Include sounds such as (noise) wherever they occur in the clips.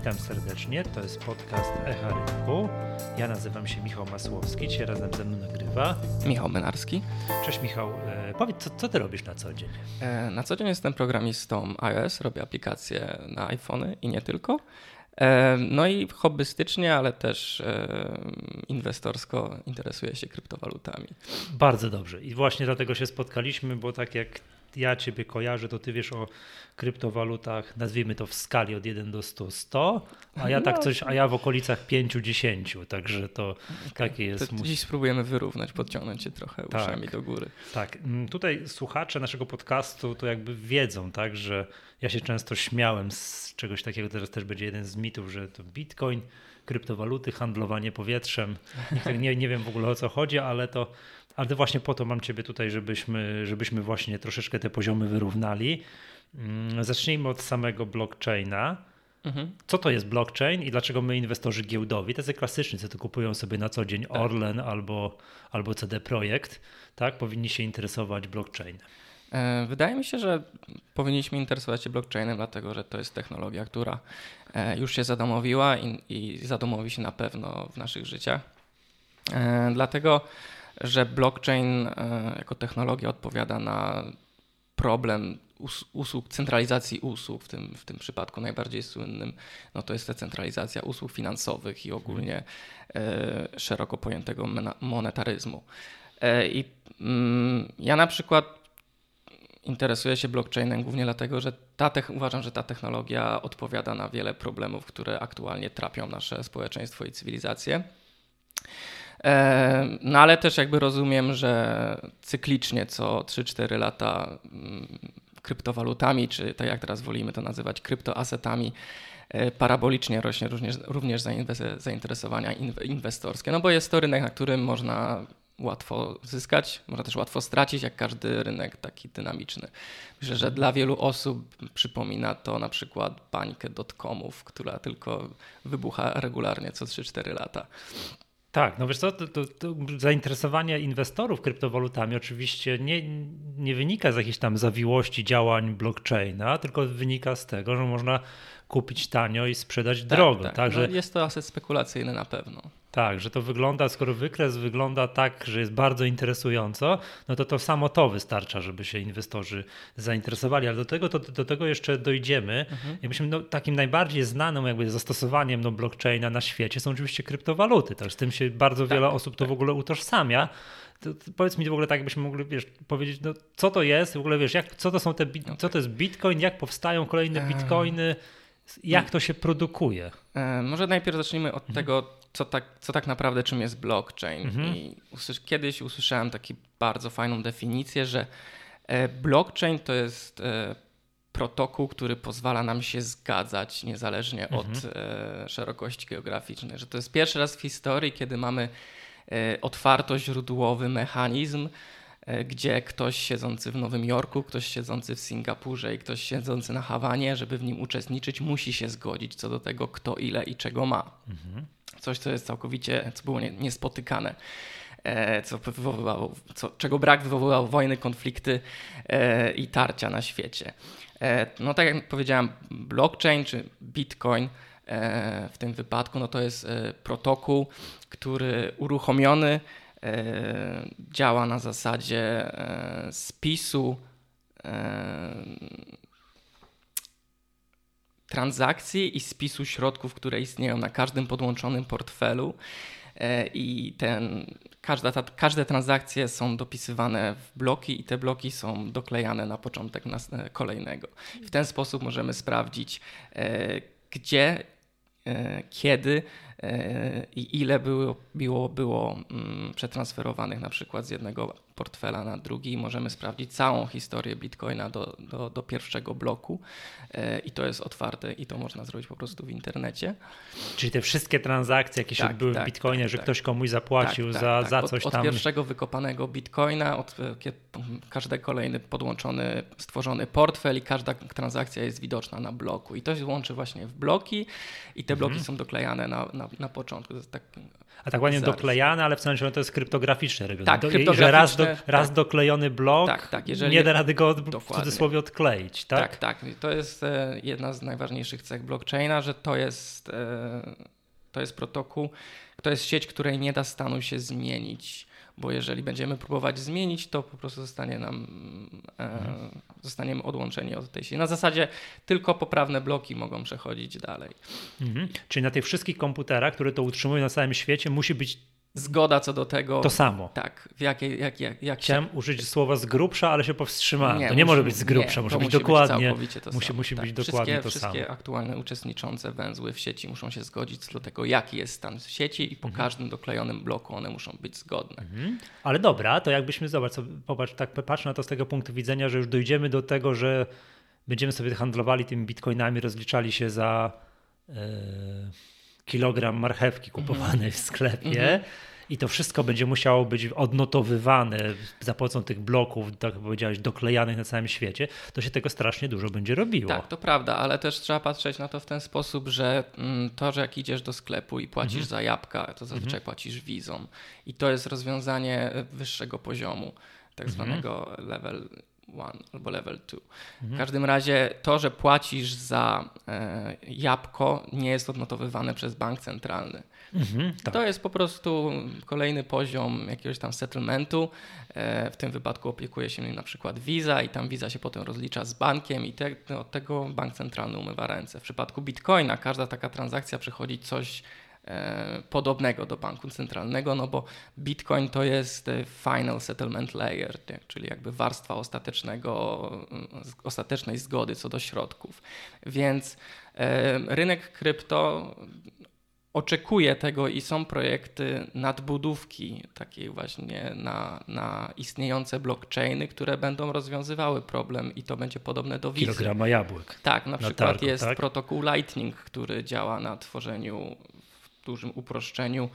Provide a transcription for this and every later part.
Witam serdecznie, to jest podcast Echa Rynku. Ja nazywam się Michał Masłowski, dzisiaj razem ze mną nagrywa Michał Menarski. Cześć Michał, e, powiedz, co, co ty robisz na co dzień? E, na co dzień jestem programistą iOS, robię aplikacje na iPhony i nie tylko. E, no i hobbystycznie, ale też e, inwestorsko interesuję się kryptowalutami. Bardzo dobrze i właśnie dlatego się spotkaliśmy, bo tak jak ja Ciebie kojarzę, to Ty wiesz o kryptowalutach, nazwijmy to w skali od 1 do 100, 100, a ja tak no. coś, a ja w okolicach 5-10, także to takie jest. To dziś spróbujemy wyrównać, podciągnąć się trochę tak, uszami do góry. Tak, mm, tutaj słuchacze naszego podcastu to jakby wiedzą, tak, że ja się często śmiałem z czegoś takiego, teraz też będzie jeden z mitów, że to Bitcoin, kryptowaluty, handlowanie powietrzem, (laughs) nie, nie wiem w ogóle o co chodzi, ale to ale właśnie po to mam Ciebie tutaj, żebyśmy, żebyśmy właśnie troszeczkę te poziomy wyrównali. Mm, zacznijmy od samego blockchaina. Mhm. Co to jest blockchain i dlaczego my, inwestorzy giełdowi, tacy klasyczni, co to kupują sobie na co dzień tak. Orlen albo, albo CD Projekt, tak, powinni się interesować blockchainem? E, wydaje mi się, że powinniśmy interesować się blockchainem, dlatego że to jest technologia, która e, już się zadomowiła i, i zadomowi się na pewno w naszych życiach. E, dlatego że blockchain e, jako technologia odpowiada na problem usług, centralizacji usług, w tym, w tym przypadku najbardziej słynnym, no to jest ta centralizacja usług finansowych i ogólnie e, szeroko pojętego monetaryzmu. E, I mm, ja na przykład interesuję się blockchainem głównie dlatego, że ta uważam, że ta technologia odpowiada na wiele problemów, które aktualnie trapią nasze społeczeństwo i cywilizację. No ale też jakby rozumiem, że cyklicznie co 3-4 lata mm, kryptowalutami, czy tak jak teraz wolimy to nazywać, kryptoasetami, e, parabolicznie rośnie również, również zainteresowania inwestorskie, no bo jest to rynek, na którym można łatwo zyskać, można też łatwo stracić, jak każdy rynek taki dynamiczny. Myślę, że dla wielu osób przypomina to na przykład bańkę dotcomów, która tylko wybucha regularnie co 3-4 lata. Tak, no wiesz co, to, to, to, zainteresowanie inwestorów kryptowalutami oczywiście nie, nie wynika z jakiejś tam zawiłości działań blockchaina, tylko wynika z tego, że można kupić tanio i sprzedać tak, drogo. Tak. Także... No jest to aset spekulacyjny na pewno. Tak, że to wygląda, skoro wykres wygląda tak, że jest bardzo interesująco, no to to samo to wystarcza, żeby się inwestorzy zainteresowali, ale do tego, to, do tego jeszcze dojdziemy. Mhm. Jakbyśmy, no, takim najbardziej znanym jakby zastosowaniem no, blockchaina na świecie są oczywiście kryptowaluty, tak, z tym się bardzo tak, wiele osób to tak. w ogóle utożsamia. To, to powiedz mi w ogóle tak, jakbyśmy mogli wiesz, powiedzieć, no, co to jest, w ogóle wiesz, jak, co to są te, okay. co to jest bitcoin, jak powstają kolejne bitcoiny, jak to się produkuje? E, może najpierw zacznijmy od mhm. tego, co tak, co tak naprawdę czym jest blockchain. Mhm. I usłysz, kiedyś usłyszałem taką bardzo fajną definicję, że e, blockchain to jest e, protokół, który pozwala nam się zgadzać niezależnie mhm. od e, szerokości geograficznej. Że to jest pierwszy raz w historii, kiedy mamy otwartoźródłowy mechanizm, gdzie ktoś siedzący w Nowym Jorku, ktoś siedzący w Singapurze i ktoś siedzący na Hawanie, żeby w nim uczestniczyć, musi się zgodzić co do tego, kto ile i czego ma. Mhm. Coś, co jest całkowicie, co było niespotykane. E, co wywoływało, co, czego brak wywoływał wojny, konflikty e, i tarcia na świecie. E, no tak jak powiedziałem, blockchain czy bitcoin w tym wypadku no to jest protokół, który uruchomiony działa na zasadzie spisu transakcji i spisu środków, które istnieją na każdym podłączonym portfelu. E, I ten, każda, ta, każde transakcje są dopisywane w bloki i te bloki są doklejane na początek nas, e, kolejnego. W ten sposób możemy sprawdzić, e, gdzie, kiedy i ile było, było, było mm, przetransferowanych na przykład z jednego portfela na drugi możemy sprawdzić całą historię Bitcoina do, do, do pierwszego bloku e, i to jest otwarte i to można zrobić po prostu w internecie. Czyli te wszystkie transakcje, jakie tak, się odbyły tak, w Bitcoinie, tak, że tak. ktoś komuś zapłacił tak, za, tak, za coś od, tam. Od pierwszego wykopanego Bitcoina, od e, każdy kolejny podłączony, stworzony portfel i każda transakcja jest widoczna na bloku i to się łączy właśnie w bloki i te bloki mhm. są doklejane na, na, na początku. Tak a tak ładnie doklejane, ale w sensie to jest kryptograficzne robione. Tak, do, że raz, do, raz tak. doklejony blok tak, tak, jeżeli... nie da rady go w cudzysłowie odkleić, tak? Tak, tak. To jest e, jedna z najważniejszych cech blockchaina, że to jest, e, to jest protokół, to jest sieć, której nie da stanu się zmienić bo jeżeli będziemy próbować zmienić, to po prostu zostanie nam, e, mhm. zostaniemy odłączeni od tej sieci. Na zasadzie tylko poprawne bloki mogą przechodzić dalej. Mhm. Czyli na tych wszystkich komputerach, które to utrzymują na całym świecie, musi być zgoda co do tego. To samo. Tak. W jakiej, jak, jak, jak Chciałem się... użyć słowa z grubsza, ale się powstrzymałem. Nie, to nie musi, może być z grubsza, nie, musi być musi dokładnie. Być to musi, musi tak. być dokładnie wszystkie, to wszystkie samo. aktualne uczestniczące węzły w sieci muszą się zgodzić co do tego, jaki jest stan sieci i po mhm. każdym doklejonym bloku one muszą być zgodne. Mhm. Ale dobra, to jakbyśmy, zobacz, popatrz, tak patrz na to z tego punktu widzenia, że już dojdziemy do tego, że będziemy sobie handlowali tymi bitcoinami, rozliczali się za e, kilogram marchewki kupowanej mhm. w sklepie. Mhm i to wszystko będzie musiało być odnotowywane za pomocą tych bloków, tak jak powiedziałeś, doklejanych na całym świecie, to się tego strasznie dużo będzie robiło. Tak, to prawda, ale też trzeba patrzeć na to w ten sposób, że mm, to, że jak idziesz do sklepu i płacisz mhm. za jabłka, to zazwyczaj mhm. płacisz wizą. I to jest rozwiązanie wyższego poziomu, tak mhm. zwanego level one albo level 2. Mhm. W każdym razie to, że płacisz za e, jabłko, nie jest odnotowywane przez bank centralny. Mhm, tak. To jest po prostu kolejny poziom jakiegoś tam settlementu. E, w tym wypadku opiekuje się nim na przykład Visa i tam Visa się potem rozlicza z bankiem i te, od tego bank centralny umywa ręce. W przypadku Bitcoina każda taka transakcja przychodzi coś podobnego do banku centralnego, no bo Bitcoin to jest final settlement layer, czyli jakby warstwa ostatecznego, ostatecznej zgody co do środków. Więc e, rynek krypto oczekuje tego i są projekty nadbudówki takiej właśnie na, na istniejące blockchainy, które będą rozwiązywały problem i to będzie podobne do wizy. Kilograma jabłek. Tak, na, na przykład targu, jest tak? protokół Lightning, który działa na tworzeniu dużym uproszczeniu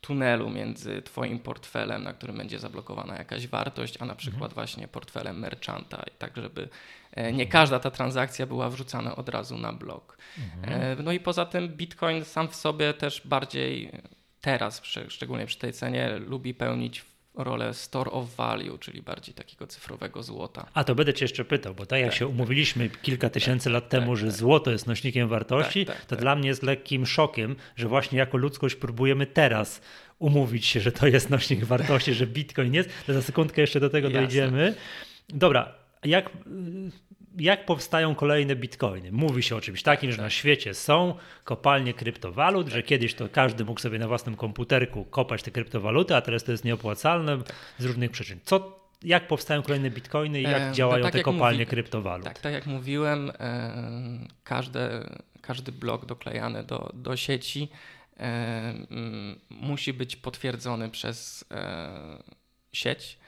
tunelu między Twoim portfelem, na którym będzie zablokowana jakaś wartość, a na przykład mhm. właśnie portfelem merchanta, tak żeby e, nie każda ta transakcja była wrzucana od razu na blok. Mhm. E, no i poza tym Bitcoin sam w sobie też bardziej teraz, szczególnie przy tej cenie, lubi pełnić rolę store of value, czyli bardziej takiego cyfrowego złota. A to będę cię jeszcze pytał, bo tak jak tak, się umówiliśmy kilka tysięcy tak, lat tak, temu, że tak. złoto jest nośnikiem wartości, tak, to dla mnie jest lekkim szokiem, że właśnie jako ludzkość próbujemy teraz umówić się, że to jest nośnik wartości, że bitcoin jest. Za sekundkę jeszcze do tego Jasne. dojdziemy. Dobra, jak jak powstają kolejne bitcoiny. Mówi się o czymś takim, że na świecie są kopalnie kryptowalut, że kiedyś to każdy mógł sobie na własnym komputerku kopać te kryptowaluty, a teraz to jest nieopłacalne z różnych przyczyn. Co, jak powstają kolejne bitcoiny i jak e, działają tak te jak kopalnie mówi, kryptowalut? Tak, tak jak mówiłem, e, każde, każdy blok doklejany do, do sieci e, musi być potwierdzony przez sieć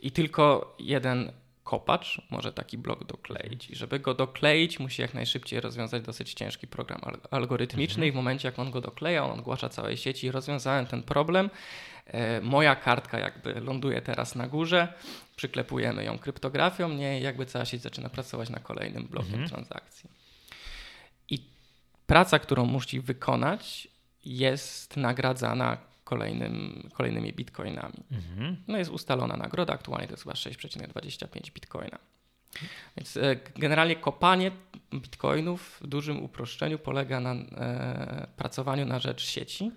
i tylko jeden kopacz może taki blok dokleić. I żeby go dokleić, musi jak najszybciej rozwiązać dosyć ciężki program algorytmiczny mhm. i w momencie jak on go dokleja, on ogłasza całej sieci, rozwiązałem ten problem. E, moja kartka jakby ląduje teraz na górze, przyklepujemy ją kryptografią, nie, jakby cała sieć zaczyna pracować na kolejnym blokiem mhm. transakcji. I praca, którą musi wykonać, jest nagradzana kolejnym, kolejnymi bitcoinami. Mhm. No jest ustalona nagroda, aktualnie to jest chyba 6,25 bitcoina. Więc e, generalnie kopanie bitcoinów w dużym uproszczeniu polega na e, pracowaniu na rzecz sieci,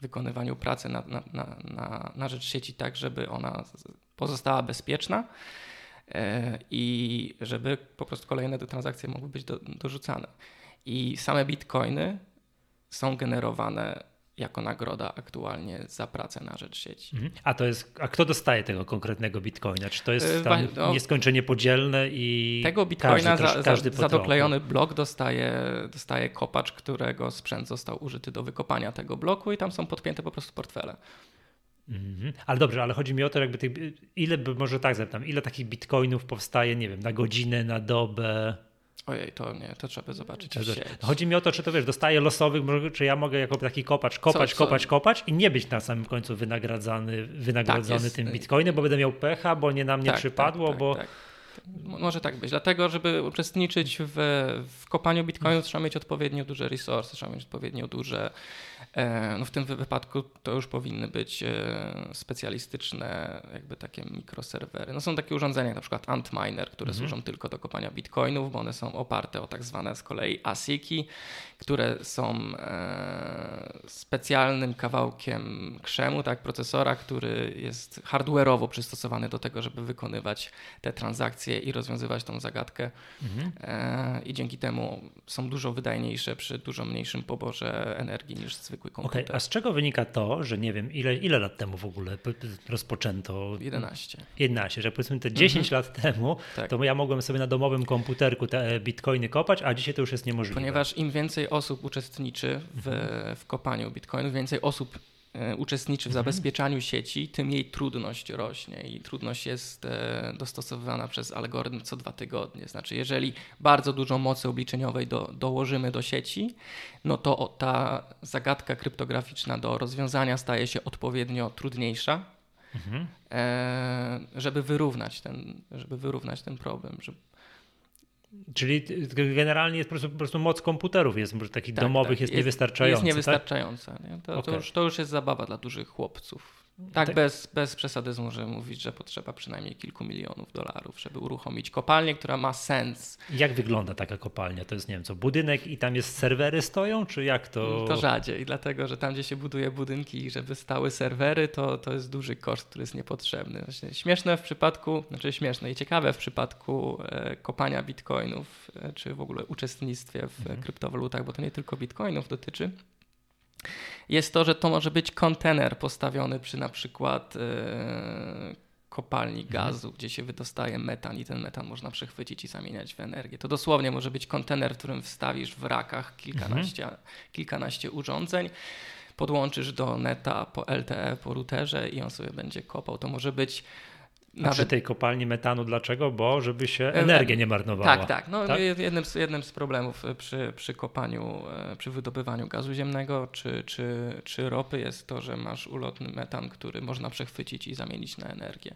wykonywaniu pracy na, na, na, na, rzecz sieci tak, żeby ona pozostała bezpieczna e, i żeby po prostu kolejne transakcje mogły być do, dorzucane. I same bitcoiny są generowane jako nagroda aktualnie za pracę na rzecz sieci. Mhm. A to jest, a kto dostaje tego konkretnego bitcoina? Czy to jest e, tam no, nieskończenie podzielne i tego bitcoina każdy, za, każdy za, za doklejony blok dostaje, dostaje kopacz, którego sprzęt został użyty do wykopania tego bloku i tam są podpięte po prostu portfele. Mhm. Ale dobrze, ale chodzi mi o to, jakby tych, ile, może tak zapytam, ile takich bitcoinów powstaje, nie wiem, na godzinę, na dobę? Ojej, to nie, to trzeba zobaczyć. Chodzi mi o to, czy to wiesz, dostaję losowych, czy ja mogę jako taki kopacz kopać, co, co? kopać, kopać i nie być na samym końcu wynagradzany, wynagrodzony tak, tym bitcoinem, bo będę miał pecha, bo nie na mnie tak, przypadło, tak, bo. Tak, Może tak być. Dlatego, żeby uczestniczyć w, w kopaniu bitcoinu, trzeba mieć odpowiednio duże resursy, trzeba mieć odpowiednio duże no w tym wypadku to już powinny być e, specjalistyczne jakby takie mikroserwery. No są takie urządzenia jak na przykład Antminer, które mhm. służą tylko do kopania bitcoinów, bo one są oparte o tak zwane z kolei ASICi, które są e, specjalnym kawałkiem krzemu, tak, procesora, który jest hardware'owo przystosowany do tego, żeby wykonywać te transakcje i rozwiązywać tą zagadkę. Mhm. I dzięki temu są dużo wydajniejsze przy dużo mniejszym poborze energii niż zwykłe zwykły komputer. Okay, a z czego wynika to, że nie wiem, ile, ile lat temu w ogóle rozpoczęto? 11. 11, że powiedzmy te 10 mhm. lat temu, tak. to ja mogłem sobie na domowym komputerku te bitcoiny kopać, a dzisiaj to już jest niemożliwe. Ponieważ im więcej osób uczestniczy w, mhm. w kopaniu bitcoinów, więcej osób uczestniczy w mhm. zabezpieczaniu sieci, tym jej trudność rośnie i trudność jest e, dostosowywana przez algorytm co dwa tygodnie. Znaczy, jeżeli bardzo dużo mocy obliczeniowej do, dołożymy do sieci, no to ta zagadka kryptograficzna do rozwiązania staje się odpowiednio trudniejsza, mhm. E, żeby wyrównać ten, żeby wyrównać ten problem. Żeby Czyli generalnie jest po prostu, po prostu moc komputerów jest takich tak, domowych tak. jest, jest, niewystarczająca. Jest niewystarczająca. Tak? Nie? To, okay. to, już, to już jest zabawa dla dużych chłopców. Tak, tak, Bez, bez przesadyzmu, że mówić, że potrzeba przynajmniej kilku milionów dolarów, żeby uruchomić kopalnię, która ma sens. Jak wygląda taka kopalnia? To jest, nie wiem, co, budynek i tam jest serwery stoją, czy jak to? To rzadziej, dlatego że tam, gdzie się buduje budynki i żeby stały serwery, to, to jest duży koszt, który jest niepotrzebny. Właśnie śmieszne w przypadku, znaczy śmieszne i ciekawe w przypadku e, kopania bitcoinów, e, czy w ogóle uczestnictwie w mhm. kryptowalutach, bo to nie tylko bitcoinów dotyczy jest to, że to może być kontener postawiony przy na przykład yy, kopalni mhm. gazu, gdzie się wydostaje metan i ten metan można przechwycić i zamieniać w energię. To dosłownie może być kontener, w którym wstawisz w rakach kilkanaście, mhm. kilkanaście urządzeń podłączysz do neta po LTE, po routerze i on sobie będzie kopał. To może być nawet... przy tej kopalni metanu dlaczego? Bo żeby się e, energię nie marnowała. Tak, tak. No, tak? Jednym, z, jednym z problemów e, przy, przy kopaniu, e, przy wydobywaniu gazu ziemnego czy, czy, czy ropy jest to, że masz ulotny metan, który można przechwycić i zamienić na energię.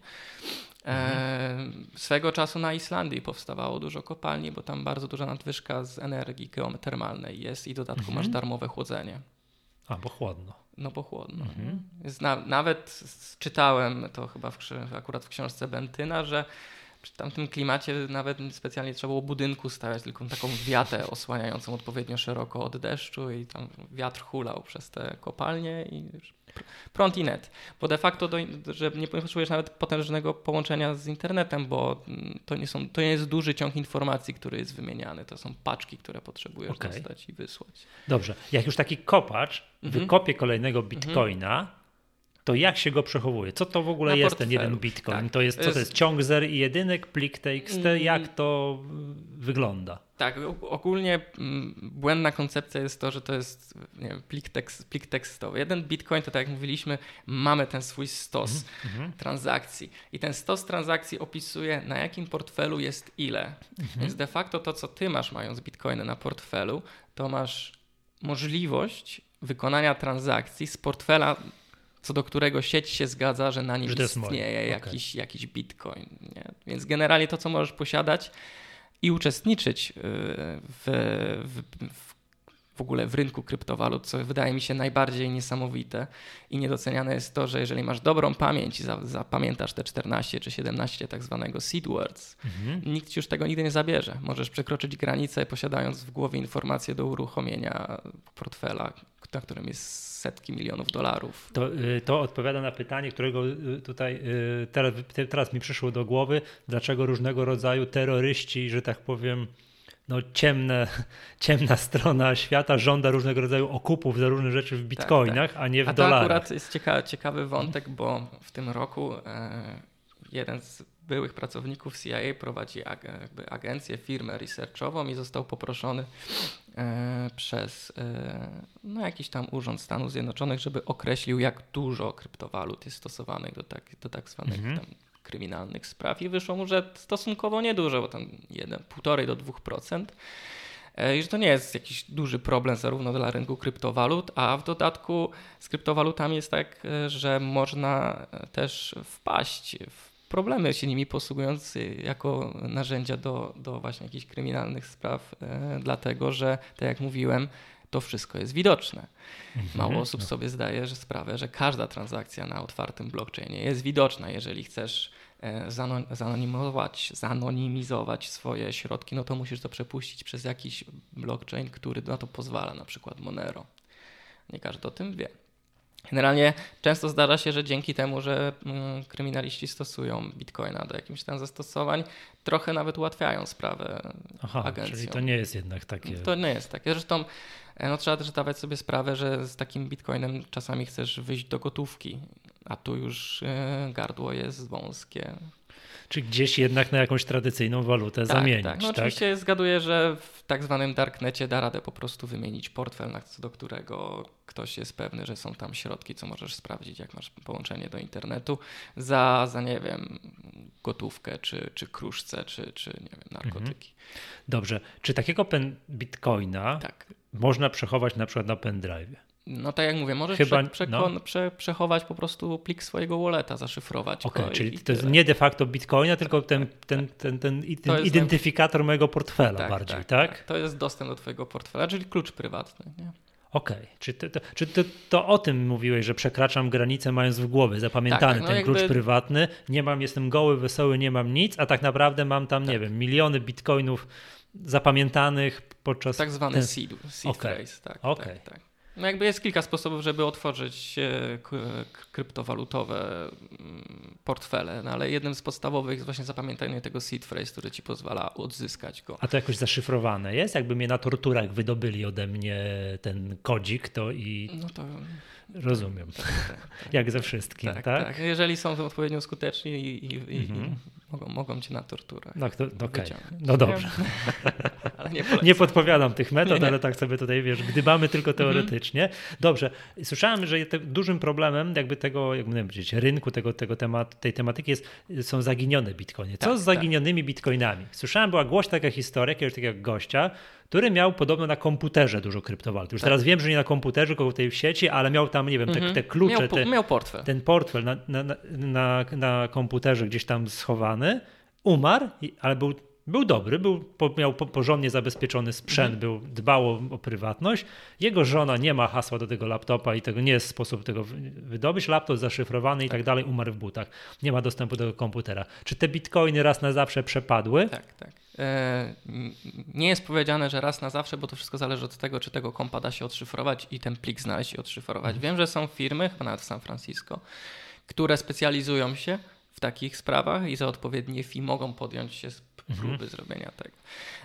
Mhm. Swego czasu na Islandii powstawało dużo kopalni, bo tam bardzo duża nadwyżka z energii geotermalnej jest i w dodatku mhm. masz darmowe chłodzenie. A, bo chłodno. No bo chłodno. Mhm. Na, nawet czytałem to chyba w, akurat w książce Bentyna, że przy tamtym klimacie nawet specjalnie trzeba było budynku stawiać, tylko taką wiatę osłaniającą odpowiednio szeroko od deszczu i tam wiatr hulał przez te kopalnie i prąd i net. Bo de facto, do, że nie potrzebujesz nawet potężnego połączenia z internetem, bo to nie, są, to nie jest duży ciąg informacji, który jest wymieniany. To są paczki, które potrzebujesz okay. dostać i wysłać. Dobrze. Jak już taki kopacz mhm. wykopie kolejnego mhm. bitcoina, to jak się go przechowuje? Co to w ogóle Na jest ten jeden bitcoin? Tak. To jest, co to jest ciąg zer i jedynek, plik TXT? Mm. Jak to wygląda? Tak, ogólnie mm, błędna koncepcja jest to, że to jest wiem, plik, tekst, plik tekstowy. Jeden bitcoin to tak jak mówiliśmy, mamy ten swój stos mm -hmm. transakcji i ten stos transakcji opisuje na jakim portfelu jest ile. Mm -hmm. Więc de facto to, co ty masz mając bitcoiny na portfelu, to masz możliwość wykonania transakcji z portfela co do którego sieć się zgadza, że na nim istnieje jakiś, okay. jakiś bitcoin. Nie? Więc generalnie to, co możesz posiadać i uczestniczyć y, w, w, w ogóle w rynku kryptowalut, co wydaje mi się najbardziej niesamowite i niedoceniane jest to, że jeżeli masz dobrą pamięć i zapamiętasz te 14 czy 17 tak zwanego seed words, mhm. nikt już tego nigdy nie zabierze. Możesz przekroczyć granicę posiadając w głowie informacje do uruchomienia portfela, na którym jest setki milionów dolarów. To, y, to odpowiada na pytanie, którego y, tutaj y, teraz, teraz mi przyszło do głowy, dlaczego różnego rodzaju terroryści, że tak powiem, no, ciemne, (laughs) ciemna strona świata żąda różnego rodzaju okupów za różne rzeczy w tak, bitcoinach, tak, tak. a nie w a dolarach. To akurat jest ciekawy, ciekawy wątek, bo w tym roku e, jeden z byłych pracowników CIA prowadzi jakby agencję, firmę researchową i został poproszony e, przez e, no, jakiś tam urząd Stanów Zjednoczonych, żeby określił, jak dużo kryptowalut jest stosowanych do tak, do tak zwanych mhm. tam kryminalnych spraw i wyszło mu, że stosunkowo niedużo, bo tam 1,5 do 2%. E, I że to nie jest jakiś duży problem zarówno dla rynku kryptowalut, a w dodatku z kryptowalutami jest tak, że można też wpaść w problemy się nimi posługując jako narzędzia do, do właśnie jakichś kryminalnych spraw, e, dlatego że, tak jak mówiłem, to wszystko jest widoczne. Mhm. Mało osób no. sobie zdaje że sprawę, że każda transakcja na otwartym blockchainie jest widoczna. Jeżeli chcesz e, zanonimować, zanonimizować swoje środki, no to musisz to przepuścić przez jakiś blockchain, który na to pozwala, na przykład Monero. Nie każdy o tym wie. Generalnie często zdarza się, że dzięki temu, że mm, kryminaliści stosują bitcoina do jakichś tam zastosowań, trochę nawet ułatwiają sprawę Aha, agencjom. Czyli to nie jest jednak takie. To nie jest takie. Zresztą e, no, trzeba też zdawać sobie sprawę, że z takim bitcoinem czasami chcesz wyjść do gotówki, a tu już e, gardło jest wąskie czy gdzieś jednak na jakąś tradycyjną walutę tak, zamienić. Tak. No, tak? Oczywiście zgaduję, że w tak zwanym darknecie da radę po prostu wymienić portfel, do którego ktoś jest pewny, że są tam środki, co możesz sprawdzić, jak masz połączenie do internetu, za, za nie wiem, gotówkę, czy, czy kruszce, czy, czy nie wiem, narkotyki. Mhm. Dobrze. Czy takiego bitcoina tak. można przechować na przykład na pendrive? No tak jak mówię, możesz Chyba, prze, no. prze, przechować po prostu plik swojego walleta, zaszyfrować. Okay, czyli to jest nie de facto bitcoina, tylko ten, tak, ten, tak. ten, ten, ten, identyfikator mojego portfela tak, bardziej, tak, tak, tak? To jest dostęp do twojego portfela, czyli klucz prywatny. Nie? Okej, okay. czy, to, czy to, to, o tym mówiłeś, że przekraczam granicę mając w głowie zapamiętany tak, no ten jakby... klucz prywatny, nie mam, jestem goły, wesoły, nie mam nic, a tak naprawdę mam tam, tak. nie wiem, miliony bitcoinów zapamiętanych podczas... Tak zwany ten... seed, seed okay. phrase, tak, okay. tak, tak. No jakby jest kilka sposobów, żeby otworzyć e, kryptowalutowe mm, portfele, no ale jednym z podstawowych jest właśnie zapamiętanie tego seed phrase, który ci pozwala odzyskać go. A to jakoś zaszyfrowane jest? Jakby mnie na torturach wydobyli ode mnie ten kodzik, to i... No to Rozumiem. Tak, tak, tak, (laughs) Jak ze wszystkim, tak, tak? tak? Jeżeli są odpowiednio skuteczni i, i, mhm. i mogą, mogą cię na torturę. No, to, okay. no dobrze. (laughs) ale nie, nie, podpowiadam tych metod, nie. ale tak sobie tutaj wiesz, gdybamy tylko mhm. teoretycznie. Dobrze. Słyszałem, że dużym problemem jakby tego, jak mówię, powiedzieć, rynku tego, tego temat, tej tematyki jest, są zaginione bitcoiny. Co tak, z zaginionymi bitcoinami? Słyszałem, była głośna taka historia jakiegoś takiego gościa, który miał podobno na komputerze dużo kryptowalut. Już tak. teraz wiem, że nie na komputerze, tylko w tej sieci, ale miał tam, nie wiem, te, mhm. te klucze. Miał, te, miał portfel. Ten portfel na, na, na, na komputerze gdzieś tam schowany, umarł, ale był był dobry, był, miał porządnie zabezpieczony sprzęt, mhm. był, dbał o, o, prywatność. Jego żona nie ma hasła do tego laptopa i tego nie jest sposób tego wydobyć. Laptop zaszyfrowany i tak dalej, umarł w butach. Nie ma dostępu do komputera. Czy te bitcoiny raz na zawsze przepadły? Tak, tak. E, nie jest powiedziane, że raz na zawsze, bo to wszystko zależy od tego, czy tego kompa da się odszyfrować i ten plik znaleźć i odszyfrować. Mhm. Wiem, że są firmy, chyba nawet w San Francisco, które specjalizują się w takich sprawach i za odpowiednie fee mogą podjąć się próby mhm. zrobienia tego.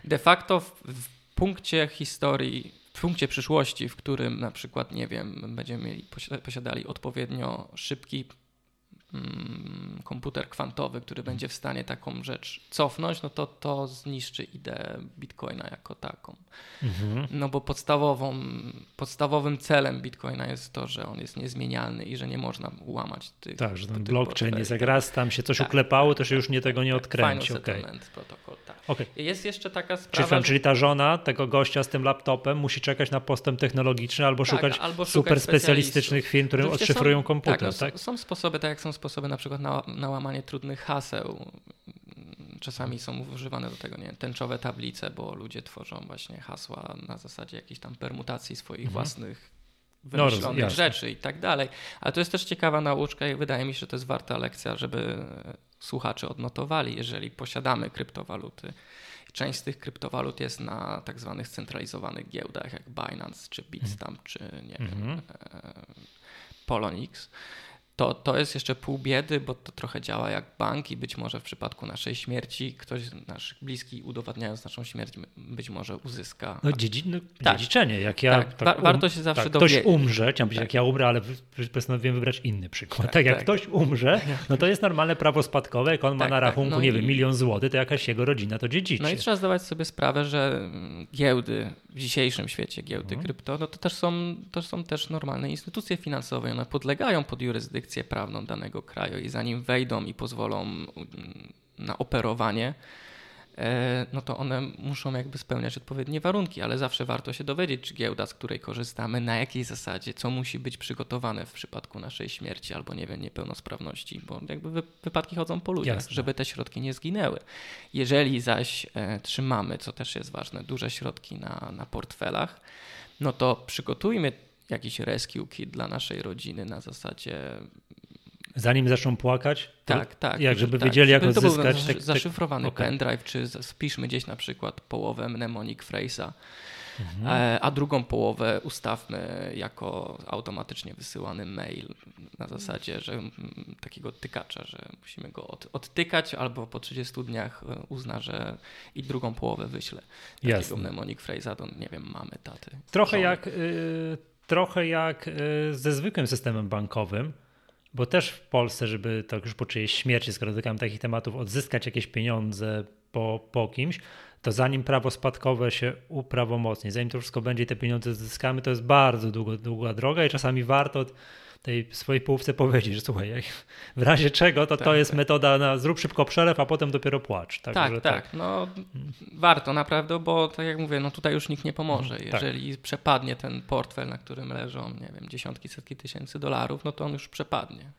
De facto w, w punkcie historii, w punkcie przyszłości, w którym na przykład, nie wiem, będziemy mieli, posiadali odpowiednio szybki komputer kwantowy, który będzie w stanie taką rzecz cofnąć, no to to zniszczy ideę Bitcoina jako taką. Mhm. No bo podstawową, podstawowym celem Bitcoina jest to, że on jest niezmienialny i że nie można ułamać tych Tak, że ten blockchain jest jak raz tam się coś tak, uklepało, to się już nie tego nie tak, odkręci. Final okay. settlement protocol, tak. Okay. Jest jeszcze taka sprawa. Czyli, czyli ta żona tego gościa z tym laptopem musi czekać na postęp technologiczny albo tak, szukać albo super specjalistycznych firm, które odszyfrują są, komputer. Tak, no, tak? Są sposoby, tak jak są sposoby na przykład na, na łamanie trudnych haseł. Czasami są używane do tego nie, tęczowe tablice, bo ludzie tworzą właśnie hasła na zasadzie jakiejś tam permutacji swoich mhm. własnych no, wymyślonych no, rzeczy i tak dalej. Ale to jest też ciekawa nauczka i wydaje mi się, że to jest warta lekcja, żeby słuchacze odnotowali, jeżeli posiadamy kryptowaluty. Część z tych kryptowalut jest na tak zwanych centralizowanych giełdach, jak Binance, czy Bitstamp, czy nie wiem, mm -hmm. Polonix to, to jest jeszcze pół biedy, bo to trochę działa jak bank i być może w przypadku naszej śmierci ktoś nasz bliski udowadniając naszą śmierć być może uzyska. No, dziedzi, no tak. dziedziczenie. Jak ja, tak, tak um, warto się zawsze tak, Ktoś umrze, chciałem powiedzieć tak. jak ja umrę, ale postanowiłem wybrać inny przykład. Tak, tak jak tak. ktoś umrze, no to jest normalne prawo spadkowe, jak on ma tak, na rachunku, no nie i... wiem, milion złotych, to jakaś jego rodzina to dziedziczy. No i trzeba zdawać sobie sprawę, że giełdy w dzisiejszym świecie, giełdy mhm. krypto, no to też są, to są też normalne instytucje finansowe. One podlegają pod jurysdykcję prawną danego kraju i zanim wejdą i pozwolą mm, na operowanie, no to one muszą jakby spełniać odpowiednie warunki, ale zawsze warto się dowiedzieć, czy giełda, z której korzystamy, na jakiej zasadzie, co musi być przygotowane w przypadku naszej śmierci albo nie wiem, niepełnosprawności, bo jakby wypadki chodzą po ludziach, Jasne. żeby te środki nie zginęły. Jeżeli zaś e, trzymamy, co też jest ważne, duże środki na, na portfelach, no to przygotujmy jakiś rescue kit dla naszej rodziny na zasadzie Zanim zaczną płakać? Tak, tak. Jak, żeby tak, wiedzieli, jak żeby odzyskać. To był zaszyfrowany okay. pendrive, czy spiszmy gdzieś na przykład połowę mnemonic phrase'a, mhm. E, a drugą połowę ustawmy jako automatycznie wysyłany mail na zasadzie, że takiego tykacza, że musimy go od, odtykać albo po 30 dniach e, uzna, że i drugą połowę wyśle. Takiego Jasne. mnemonic phrase'a to nie wiem, mamy taty. Trochę jak... Y, trochę jak y, ze zwykłym systemem bankowym, bo też w Polsce, żeby tak już po czyjejś śmierci, skoro dotykamy takich tematów, odzyskać jakieś pieniądze po, po kimś, to zanim prawo spadkowe się uprawomocni, zanim to wszystko będzie i te pieniądze zyskamy, to jest bardzo długo, długa droga i czasami warto tej swojej połówce powiedzieć, że słuchaj, w razie czego to tak, to jest tak. metoda na zrób szybko przelew, a potem dopiero płacz. Tak, tak, tak. No warto naprawdę, bo tak jak mówię, no tutaj już nikt nie pomoże. Mhm, tak. Jeżeli przepadnie ten portfel, na którym leżą, nie wiem, dziesiątki, setki tysięcy dolarów, no to on już przepadnie.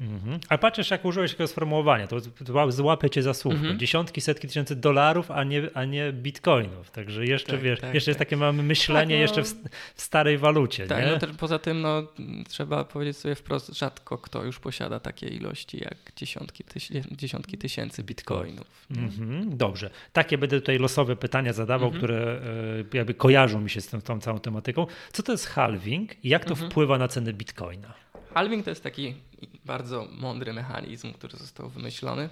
Mhm. Ale patrzysz, jak użyłeś takiego sformułowania, to złapie cię za słówko. Mhm. Dziesiątki, setki tysięcy dolarów, a nie, a nie bitcoinów. Także jeszcze, tak, wiesz, tak, jeszcze tak. jest takie mamy myślenie tak, no, jeszcze w, w, starej walucie. Tak, nie? No, też poza tym no, trzeba powiedzieć sobie wprost, rzadko kto już posiada takie ilości jak dziesiątki, tyś, dziesiątki tysięcy bitcoinów. Mhm. Dobrze. Takie będę tutaj losowe pytania zadawał, mhm. które e, jakby kojarzą mi się z tą, tą całą tematyką. Co to jest halving i jak to mhm. wpływa na cenę bitcoina? Halving to jest taki bardzo mądry mechanizm, który został wymyślony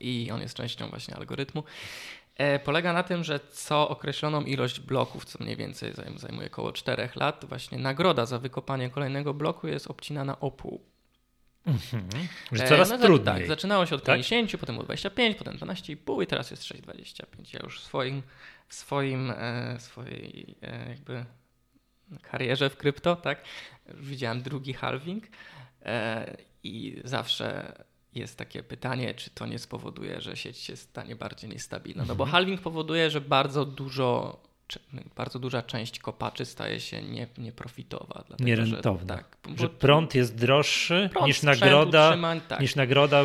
i on jest częścią właśnie algorytmu. E, polega na tym, że co określoną ilość bloków, co mniej więcej zajmuje około 4 lat, właśnie nagroda za wykopanie kolejnego bloku jest obcinana o pół. Mhm. Że coraz e, no, trudniej. Tak, zaczynało się od tak? 50, potem było 25, potem 12,5 i teraz jest 6,25. Ja już w swoim, w swoim e, swojej e, jakby karierze w krypto, tak, widziałem drugi halving e, i zawsze jest takie pytanie, czy to nie spowoduje, że sieć się stanie bardziej niestabilna. No bo mhm. halving powoduje, że bardzo dużo bardzo duża część kopaczy staje się nie, nieprofitowa. Dlatego, Nierentowna. Że, tak, że prąd jest droższy prąd, niż, nagroda, tak. niż nagroda,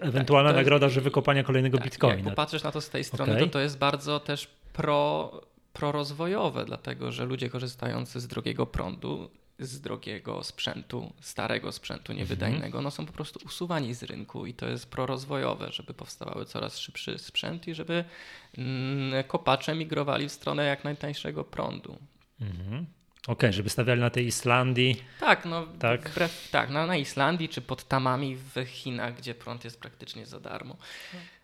ewentualna tak, nagroda, jest, że wykopania kolejnego tak, bitcoina. Jak popatrzysz na to z tej strony, okay. to to jest bardzo też pro prorozwojowe, dlatego że ludzie korzystający z drogiego prądu, z drogiego sprzętu, starego sprzętu niewydajnego, mhm. no są po prostu usuwani z rynku i to jest prorozwojowe, żeby powstawały coraz szybszy sprzęt i żeby mm, kopacze migrowali w stronę jak najtańszego prądu. Mhm. Okej, okay, żeby stawiali na tej Islandii. Tak, no tak, wbrew, tak no, na Islandii czy pod tamami w Chinach, gdzie prąd jest praktycznie za darmo.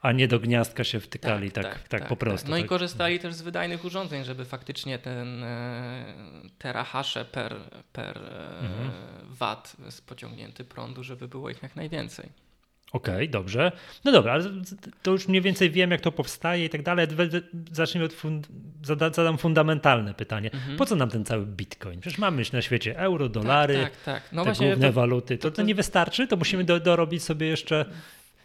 A nie do gniazdka się wtykali tak, tak, tak, tak po tak. prostu. No i tak. korzystali też z wydajnych urządzeń, żeby faktycznie ten e, terahasze per, per e, mhm. watt pociągnięty prądu, żeby było ich jak najwięcej. Okej, okay, dobrze. No dobra, ale to już mniej więcej wiem, jak to powstaje i tak dalej. Zacznijmy od fund zadam fundamentalne pytanie. Mhm. Po co nam ten cały bitcoin? Przecież mamy na świecie euro, dolary, tak, tak, tak. No te właśnie główne to, waluty. To, to, to, nie wystarczy? To musimy do, dorobić sobie jeszcze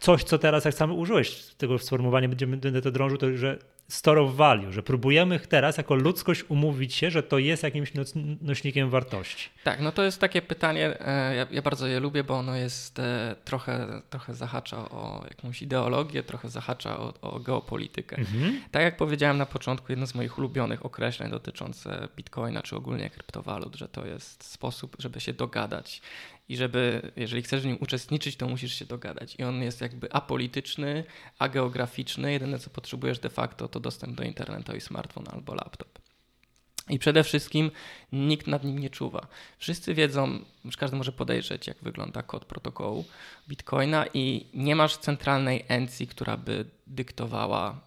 coś, co teraz, jak sam użyłeś tego sformułowania, będziemy będę to drążył, to że store of value, że próbujemy teraz jako ludzkość umówić się, że to jest jakimś nośnikiem wartości. Tak, no to jest takie pytanie, e, ja, ja bardzo je lubię, bo ono jest e, trochę, trochę zahacza o jakąś ideologię, trochę zahacza o, o geopolitykę. Mhm. Tak jak powiedziałem na początku, jedno z moich ulubionych określeń dotyczące bitcoina, czy ogólnie kryptowalut, że to jest sposób, żeby się dogadać i żeby, jeżeli chcesz w nim uczestniczyć, to musisz się dogadać. I on jest jakby apolityczny, ageograficzny. Jedyne, co potrzebujesz de facto, to dostęp do internetu i smartfon albo laptop. I przede wszystkim nikt nad nim nie czuwa. Wszyscy wiedzą, już każdy może podejrzeć, jak wygląda kod protokołu Bitcoina, i nie masz centralnej encji, która by dyktowała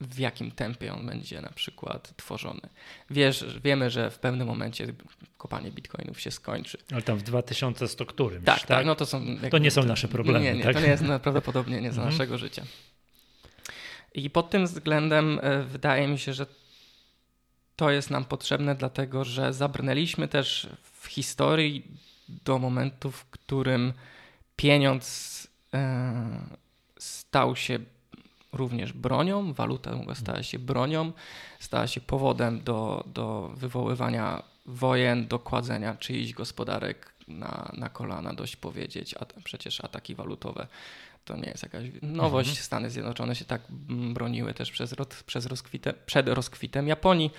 w jakim tempie on będzie na przykład tworzony. Wiesz, wiemy, że w pewnym momencie kopanie bitcoinów się skończy. Ale tam w 2100 którymś, tak, tak? tak no to są... To nie są nasze problemy, Nie, nie tak? to nie jest prawdopodobnie nie za mhm. naszego życia. I pod tym względem e, wydaje mi się, że to jest nam potrzebne, dlatego że zabrnęliśmy też w historii do momentu, w którym pieniądz e, stał się również bronią, waluta stała się bronią, stała się powodem do, do wywoływania wojen, do kładzenia czyichś gospodarek na, na kolana, dość powiedzieć, a przecież ataki walutowe to nie jest jakaś nowość. Mhm. Stany Zjednoczone się tak broniły też przez, przez rozkwitem, przed rozkwitem Japonii.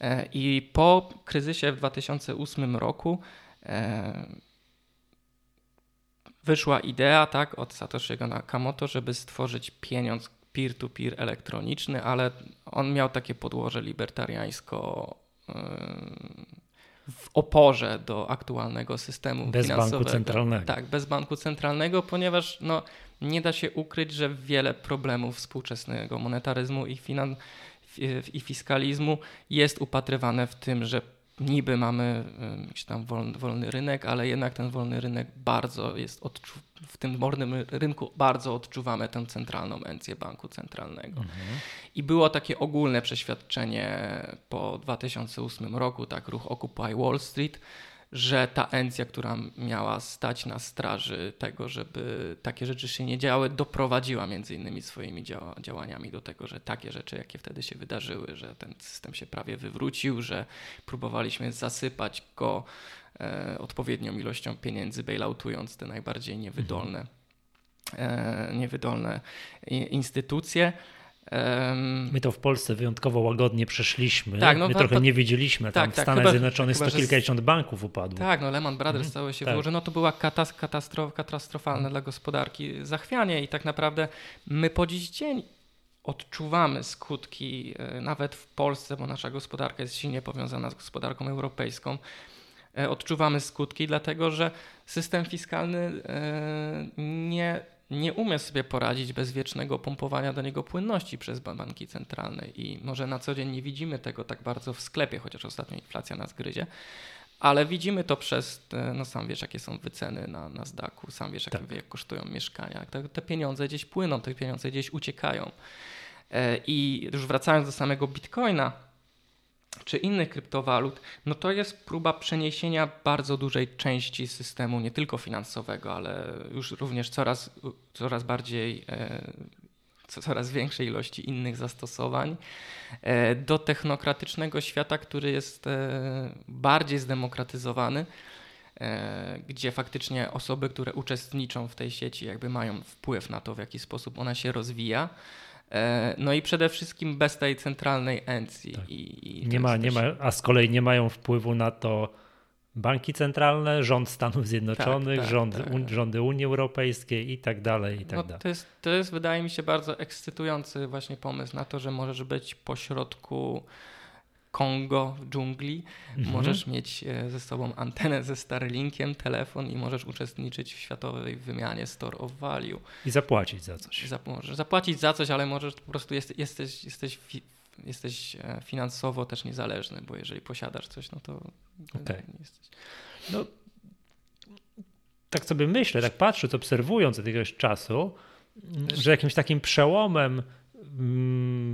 E, I po kryzysie w 2008 roku e, wyszła idea tak, od Satoshi'ego Nakamoto, żeby stworzyć pieniądz peer-to-peer elektroniczny, ale on miał takie podłoże libertariańsko w oporze do aktualnego systemu bez finansowego. banku centralnego. Tak, bez banku centralnego, ponieważ no, nie da się ukryć, że wiele problemów współczesnego monetaryzmu i, finan- i fiskalizmu jest upatrywane w tym, że niby mamy jakiś tam wolny, wolny, rynek, ale jednak ten wolny rynek bardzo jest odczu- w tym wolnym rynku bardzo odczuwamy tę centralną encję banku centralnego. Mhm. I było takie ogólne przeświadczenie po 2008 roku, tak ruch Occupy Wall Street, że ta encja, która miała stać na straży tego, żeby takie rzeczy się nie działy, doprowadziła między innymi swoimi działa działaniami do tego, że takie rzeczy, jakie wtedy się wydarzyły, że ten system się prawie wywrócił, że próbowaliśmy zasypać go e, odpowiednią ilością pieniędzy, bailoutując te najbardziej niewydolne, e, niewydolne instytucje. My to w Polsce wyjątkowo łagodnie przeszliśmy. Tak, no, My trochę nie widzieliśmy. Tam tak, w tak, Stanach chyba, Zjednoczonych sto kilkadziesiąt banków upadło. Tak, no Lehman Brothers mhm. stało się tak. No to była katas katastrof, katastrofalne mhm. dla gospodarki zachwianie i tak naprawdę my po dziś dzień odczuwamy skutki e, nawet w Polsce, bo nasza gospodarka jest silnie powiązana z gospodarką europejską. E, odczuwamy skutki, dlatego że system fiskalny e, nie nie umie sobie poradzić bez wiecznego pompowania do niego płynności przez banki centralne i może na co dzień nie widzimy tego tak bardzo w sklepie, chociaż ostatnio inflacja nas gryzie, ale widzimy to przez, no sam wiesz jakie są wyceny na, na zdaku, sam wiesz tak. kosztują mieszkania, te, te pieniądze gdzieś płyną, te pieniądze gdzieś uciekają. E, I już wracając do samego Bitcoina, czy innych kryptowalut, no to jest próba przeniesienia bardzo dużej części systemu, nie tylko finansowego, ale już również coraz, coraz bardziej, e, coraz większej ilości innych zastosowań e, do technokratycznego świata, który jest e, bardziej zdemokratyzowany gdzie faktycznie osoby, które uczestniczą w tej sieci, jakby mają wpływ na to, w jaki sposób ona się rozwija. E, no i przede wszystkim bez tej centralnej encji. Tak. I, i nie ma, nie ma, a z kolei nie mają wpływu na to banki centralne, rząd Stanów Zjednoczonych, tak, tak, rząd, tak. Un, rządy Unii Europejskiej i tak dalej. I tak no, dalej. To, jest, to jest, wydaje mi się, bardzo ekscytujący właśnie pomysł na to, że możesz być pośrodku Kongo w dżungli. Mhm. Możesz mieć e, ze sobą antenę ze Starlinkiem, telefon i możesz uczestniczyć w światowej wymianie store of value. I zapłacić za coś. Zap możesz zapłacić za coś, ale możesz po prostu jest, jesteś, jesteś, jesteś e, finansowo też niezależny, bo jeżeli posiadasz coś, no to okay. nie jesteś. No, tak sobie myślę, tak patrzę, obserwując od jakiegoś czasu, że jakimś takim przełomem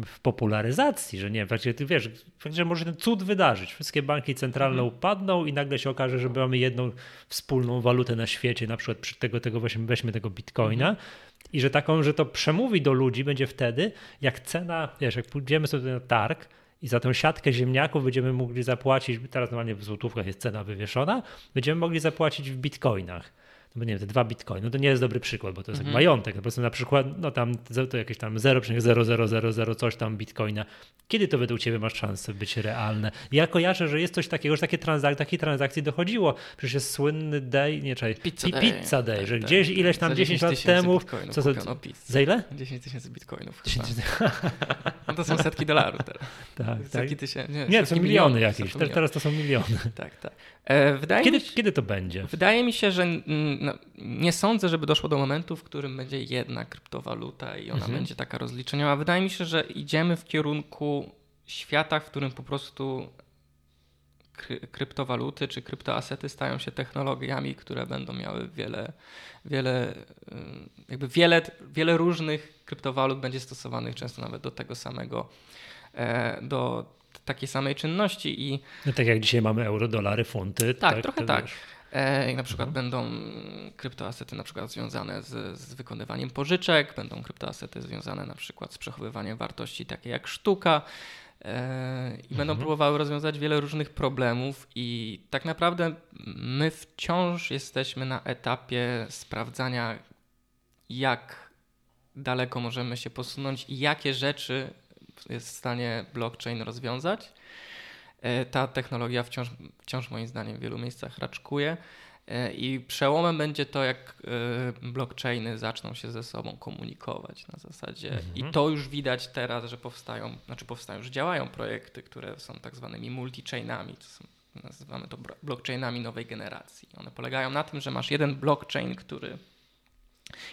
w popularyzacji, że nie, właśnie ty wiesz, że może ten cud wydarzyć. Wszystkie banki centralne mhm. upadną i nagle się okaże, że mamy jedną wspólną walutę na świecie, na przykład przy tego, tego weźmy, weźmy tego bitcoina mhm. i że taką, że to przemówi do ludzi będzie wtedy, jak cena, wiesz, jak pójdziemy sobie na targ i za tę siatkę ziemniaków będziemy mogli zapłacić, teraz normalnie w złotówkach jest cena wywieszona, będziemy mogli zapłacić w bitcoinach no nie wiem, te dwa bitcoiny, no to nie jest dobry przykład, bo to jest mm -hmm. majątek, po prostu na przykład, no tam to jakieś tam 0,0000 coś tam bitcoina. Kiedy to według ciebie masz szansę być realne? Ja kojarzę, że jest coś takiego, że takie transak takiej transakcji dochodziło. Przecież jest słynny day, nie czekaj, pizza, day, pizza day, tak, że tak. gdzieś ileś tam 10 lat temu. Co to, za ile? 10 tysięcy bitcoinów. 10 no to są setki dolarów teraz. (laughs) Tak, setki tak. Tysięcy, nie, nie to są miliony jakieś. Teraz to są miliony. Tak, tak. E, wydaje kiedy, mi się, kiedy to będzie? Wydaje mi się, że no, nie sądzę, żeby doszło do momentu, w którym będzie jedna kryptowaluta i ona mhm. będzie taka rozliczeniowa. Wydaje mi się, że idziemy w kierunku świata, w którym po prostu kryptowaluty czy kryptoasety stają się technologiami, które będą miały wiele, wiele, jakby wiele, wiele różnych kryptowalut będzie stosowanych często nawet do tego samego, e, do takiej samej czynności i... No tak jak dzisiaj mamy euro, dolary, funty. Tak, tak trochę tak. E, na przykład mhm. będą kryptoasety na przykład związane z, z, wykonywaniem pożyczek, będą kryptoasety związane na przykład z przechowywaniem wartości takie jak sztuka e, i będą mhm. próbowały rozwiązać wiele różnych problemów i tak naprawdę my wciąż jesteśmy na etapie sprawdzania jak daleko możemy się posunąć i jakie rzeczy jest w stanie blockchain rozwiązać. E, ta technologia wciąż, wciąż moim zdaniem w wielu miejscach raczkuje. E, I przełomem będzie to, jak e, blockchainy zaczną się ze sobą komunikować na zasadzie. Mhm. I to już widać teraz, że powstają, znaczy powstają, że działają projekty, które są tak zwanymi multi-chainami. To są, nazywamy to blockchainami nowej generacji. One polegają na tym, że masz jeden blockchain, który,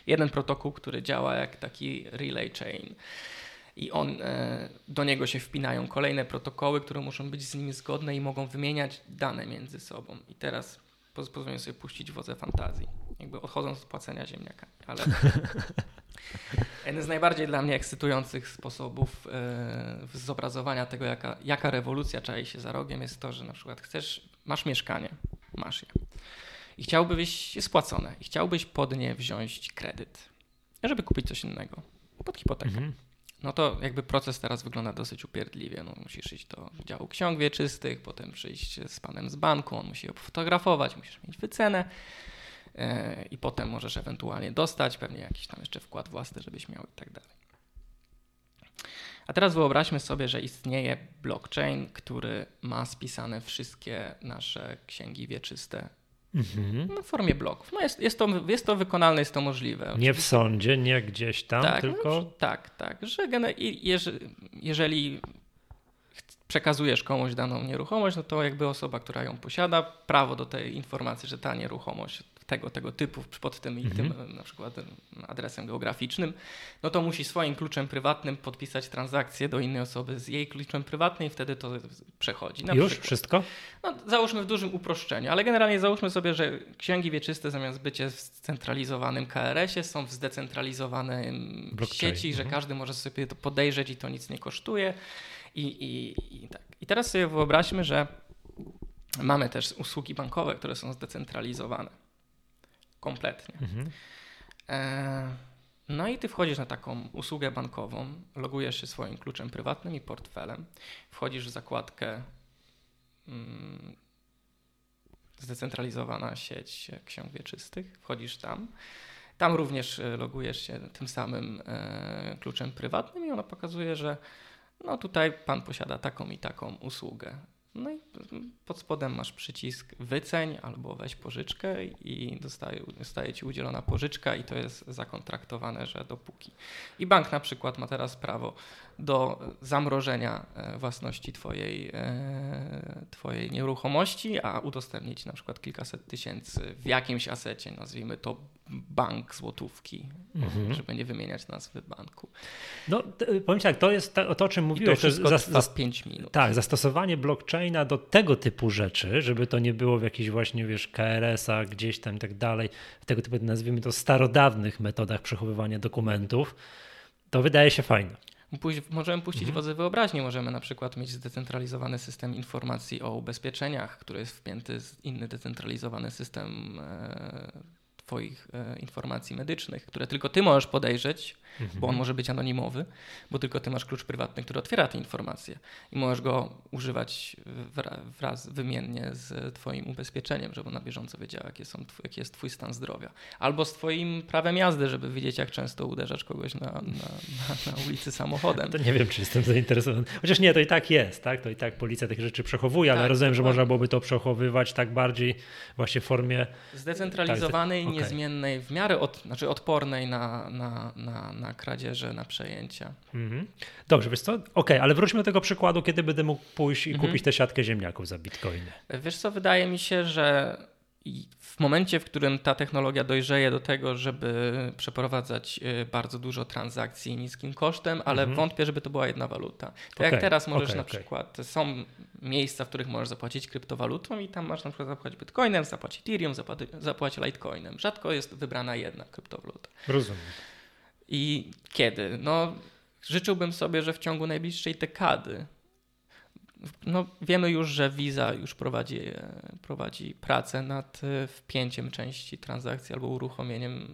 jeden protokół, który działa jak taki relay chain i on, e, do niego się wpinają kolejne protokoły, które muszą być z nim zgodne i mogą wymieniać dane między sobą. I teraz pozwolę sobie puścić wodze fantazji, jakby odchodząc od płacenia ziemniaka, ale (laughs) jeden z najbardziej dla mnie ekscytujących sposobów e, zobrazowania tego, jaka, jaka rewolucja czai się za rogiem, jest to, że na przykład chcesz, masz mieszkanie, masz je i chciałbyś je spłacone i chciałbyś pod nie wziąć kredyt, żeby kupić coś innego, pod hipotekę. Mhm no to jakby proces teraz wygląda dosyć upierdliwie. No, musisz iść do działu ksiąg wieczystych, potem przyjść z panem z banku, on musi fotografować, musisz mieć wycenę yy, i potem możesz ewentualnie dostać pewnie jakiś tam jeszcze wkład własny, żebyś miał i tak dalej. A teraz wyobraźmy sobie, że istnieje blockchain, który ma spisane wszystkie nasze księgi wieczyste Mhm. No, w formie bloków. No jest, jest, to, jest to wykonalne, jest to możliwe. Nie w sądzie, nie gdzieś tam, tak, tylko. No, tak, tak. Że jeżeli, jeżeli przekazujesz komuś daną nieruchomość, no to jakby osoba, która ją posiada, prawo do tej informacji, że ta nieruchomość tego, tego typu pod tym i mhm. tym na przykład adresem geograficznym, no to musi swoim kluczem prywatnym podpisać transakcję do innej osoby z jej kluczem prywatnym i wtedy to przechodzi. Na Już przykład. wszystko? No, załóżmy w dużym uproszczeniu, ale generalnie załóżmy sobie, że księgi wieczyste zamiast bycie w scentralizowanym KRS-ie są w zdecentralizowanej sieci, że mhm. każdy może sobie to podejrzeć i to nic nie kosztuje. I, i, i, tak. I teraz sobie wyobraźmy, że mamy też usługi bankowe, które są zdecentralizowane kompletnie. Mhm. E, no i ty wchodzisz na taką usługę bankową, logujesz się swoim kluczem prywatnym i portfelem, wchodzisz w zakładkę mm, zdecentralizowana sieć ksiąg wieczystych, wchodzisz tam. Tam również e, logujesz się tym samym e, kluczem prywatnym i ono pokazuje, że no tutaj pan posiada taką i taką usługę. No i pod spodem masz przycisk wyceń albo weź pożyczkę i dostaje, dostaje ci udzielona pożyczka i to jest zakontraktowane, że dopóki. I bank na przykład ma teraz prawo do zamrożenia e, własności twojej, e, twojej nieruchomości, a udostępnić na przykład kilkaset tysięcy w jakimś asecie, nazwijmy to bank złotówki, mhm. żeby nie wymieniać nazwy banku. No, powiem tak, to jest to, to o czym mówiłeś. I to wszystko to za, 5 minut. Tak, zastosowanie blockchaina do tego typu rzeczy, żeby to nie było w jakichś właśnie, wiesz, KRS-ach gdzieś tam i tak dalej, tego typu, nazwijmy to, starodawnych metodach przechowywania dokumentów, to wydaje się fajne. Pójść, możemy puścić mhm. wodze wyobraźni, możemy na przykład mieć zdecentralizowany system informacji o ubezpieczeniach, który jest wpięty w inny decentralizowany system e, Twoich e, informacji medycznych, które tylko Ty możesz podejrzeć, mhm. bo on może być anonimowy, bo tylko Ty masz klucz prywatny, który otwiera te informacje i możesz go używać wraz wymiennie z Twoim ubezpieczeniem, żeby na bieżąco wiedział, jakie są, jaki jest Twój stan zdrowia. Albo z Twoim prawem jazdy, żeby wiedzieć, jak często uderzasz kogoś na, na, na, na ulicy samochodem. To nie wiem, czy jestem zainteresowany. Chociaż nie, to i tak jest, tak? To i tak policja takie rzeczy przechowuje, ale tak, rozumiem, że można byłoby to przechowywać tak bardziej właśnie w formie zdecentralizowanej, tak, niezmiennej, w miarę od, znaczy odpornej na, na, na, na kradzieże, na przejęcia. Mhm. Dobrze, wiesz co? Okej, okay, ale wróćmy do tego przykładu, kiedy będę mógł pójść i mhm. kupić tę siatkę ziemniaków za bitcoiny. Wiesz co, wydaje mi się, że w momencie, w którym ta technologia dojrzeje do tego, żeby przeprowadzać y, bardzo dużo transakcji niskim kosztem, ale mhm. wątpię, żeby to była jedna waluta. Tak okay, jak teraz możesz okay, na okay. przykład, są miejsca, w których możesz zapłacić kryptowalutą i tam masz na przykład zapłacić bitcoinem, zapłacić ethereum, zapłacić litecoinem. Rzadko jest wybrana jedna kryptowaluta. Rozumiem. I kiedy? No, życzyłbym sobie, że w ciągu najbliższej dekady no, wiemy już, że Visa już prowadzi, prowadzi pracę nad wpięciem części transakcji albo uruchomieniem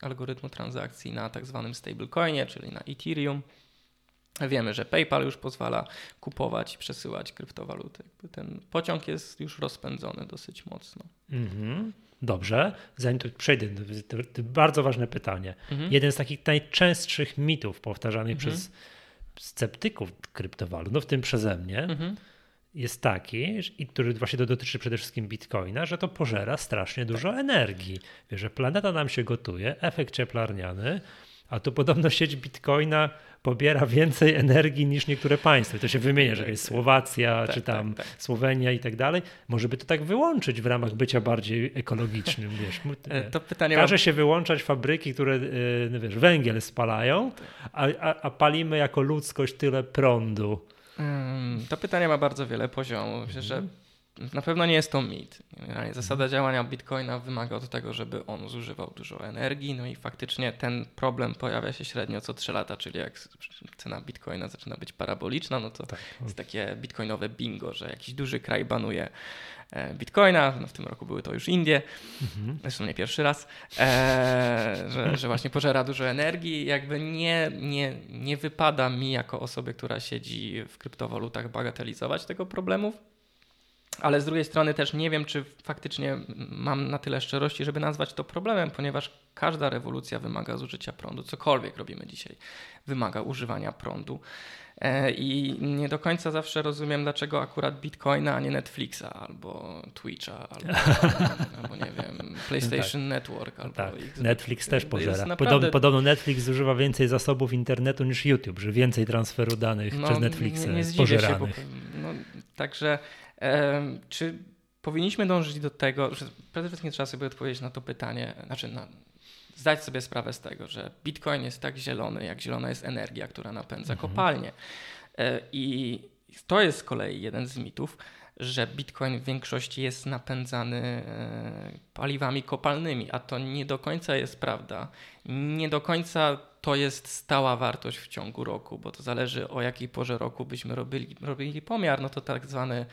algorytmu transakcji na tak zwanym stablecoinie, czyli na Ethereum. Wiemy, że PayPal już pozwala kupować i przesyłać kryptowaluty. Ten pociąg jest już rozpędzony dosyć mocno. Mhm. Dobrze, zanim tu przejdę, to, to bardzo ważne pytanie. Mhm. Jeden z takich najczęstszych mitów powtarzanych mhm. przez sceptyków kryptowalut, no w tym przeze mnie, mhm. jest taki, i który właśnie to dotyczy przede wszystkim bitcoina, że to pożera strasznie dużo tak. energii. Wiesz, że planeta nam się gotuje, efekt cieplarniany, a tu podobno sieć bitcoina pobiera więcej energii niż niektóre państwa. To się wymienia, że jest Słowacja, tak, czy tam tak, tak. Słowenia i tak dalej. Może by to tak wyłączyć w ramach bycia bardziej ekologicznym, wiesz. E, to pytanie Każe się wyłączać fabryki, które e, wiesz, węgiel spalają, a, a, a palimy jako ludzkość tyle prądu. To pytanie ma bardzo wiele poziomów. Myślę, że na pewno nie jest to mit. Zasada działania Bitcoina wymaga od tego, żeby on zużywał dużo energii, no i faktycznie ten problem pojawia się średnio co 3 lata, czyli jak cena Bitcoina zaczyna być paraboliczna, no to tak. jest takie bitcoinowe bingo, że jakiś duży kraj banuje e, Bitcoina, no w tym roku były to już Indie, mhm. zresztą nie pierwszy raz, e, że, że, właśnie pożera dużo energii. Jakby nie, nie, nie wypada mi jako osobie, która siedzi w kryptowalutach bagatelizować tego problemu ale z drugiej strony też nie wiem, czy faktycznie mam na tyle szczerości, żeby nazwać to problemem, ponieważ każda rewolucja wymaga zużycia prądu. Cokolwiek robimy dzisiaj, wymaga używania prądu. E, I nie do końca zawsze rozumiem, dlaczego akurat Bitcoina, a nie Netflixa, albo Twitcha, albo, (laughs) albo nie wiem, PlayStation tak. Network. Albo tak. Netflix też pożera. Naprawdę... Podobno, podobno, Netflix zużywa więcej zasobów internetu niż YouTube, że więcej transferu danych no, przez Netflixa nie, nie jest pożeranych. Się, bo, no, także czy powinniśmy dążyć do tego, że przede wszystkim trzeba sobie odpowiedzieć na to pytanie, znaczy na, zdać sobie sprawę z tego, że Bitcoin jest tak zielony, jak zielona jest energia, która napędza mhm. kopalnie. E, I to jest z kolei jeden z mitów, że Bitcoin w większości jest napędzany e, paliwami kopalnymi, a to nie do końca jest prawda. Nie do końca to jest stała wartość w ciągu roku, bo to zależy o jakiej porze roku byśmy robili, robili pomiar, no to tak zwany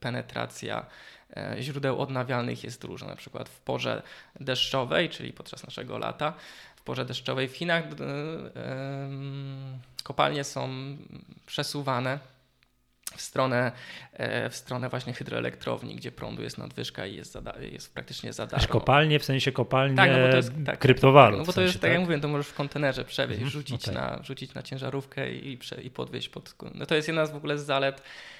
penetracja e, źródeł odnawialnych jest różna. Na przykład w porze deszczowej, czyli podczas naszego lata, w porze deszczowej w Chinach kopalnie są przesuwane w stronę, e, w stronę właśnie hydroelektrowni, gdzie prądu jest nadwyżka i jest, za, jest praktycznie za darmo. kopalnie, w sensie kopalnie tak, no bo to jest, tak, kryptowalut. No bo to jest, tak, tak jak mówię, to możesz w kontenerze przewieźć, mhm, rzucić, okay. na, rzucić na ciężarówkę i, i podwieźć pod... No to jest jedna z w ogóle z zalet e, e,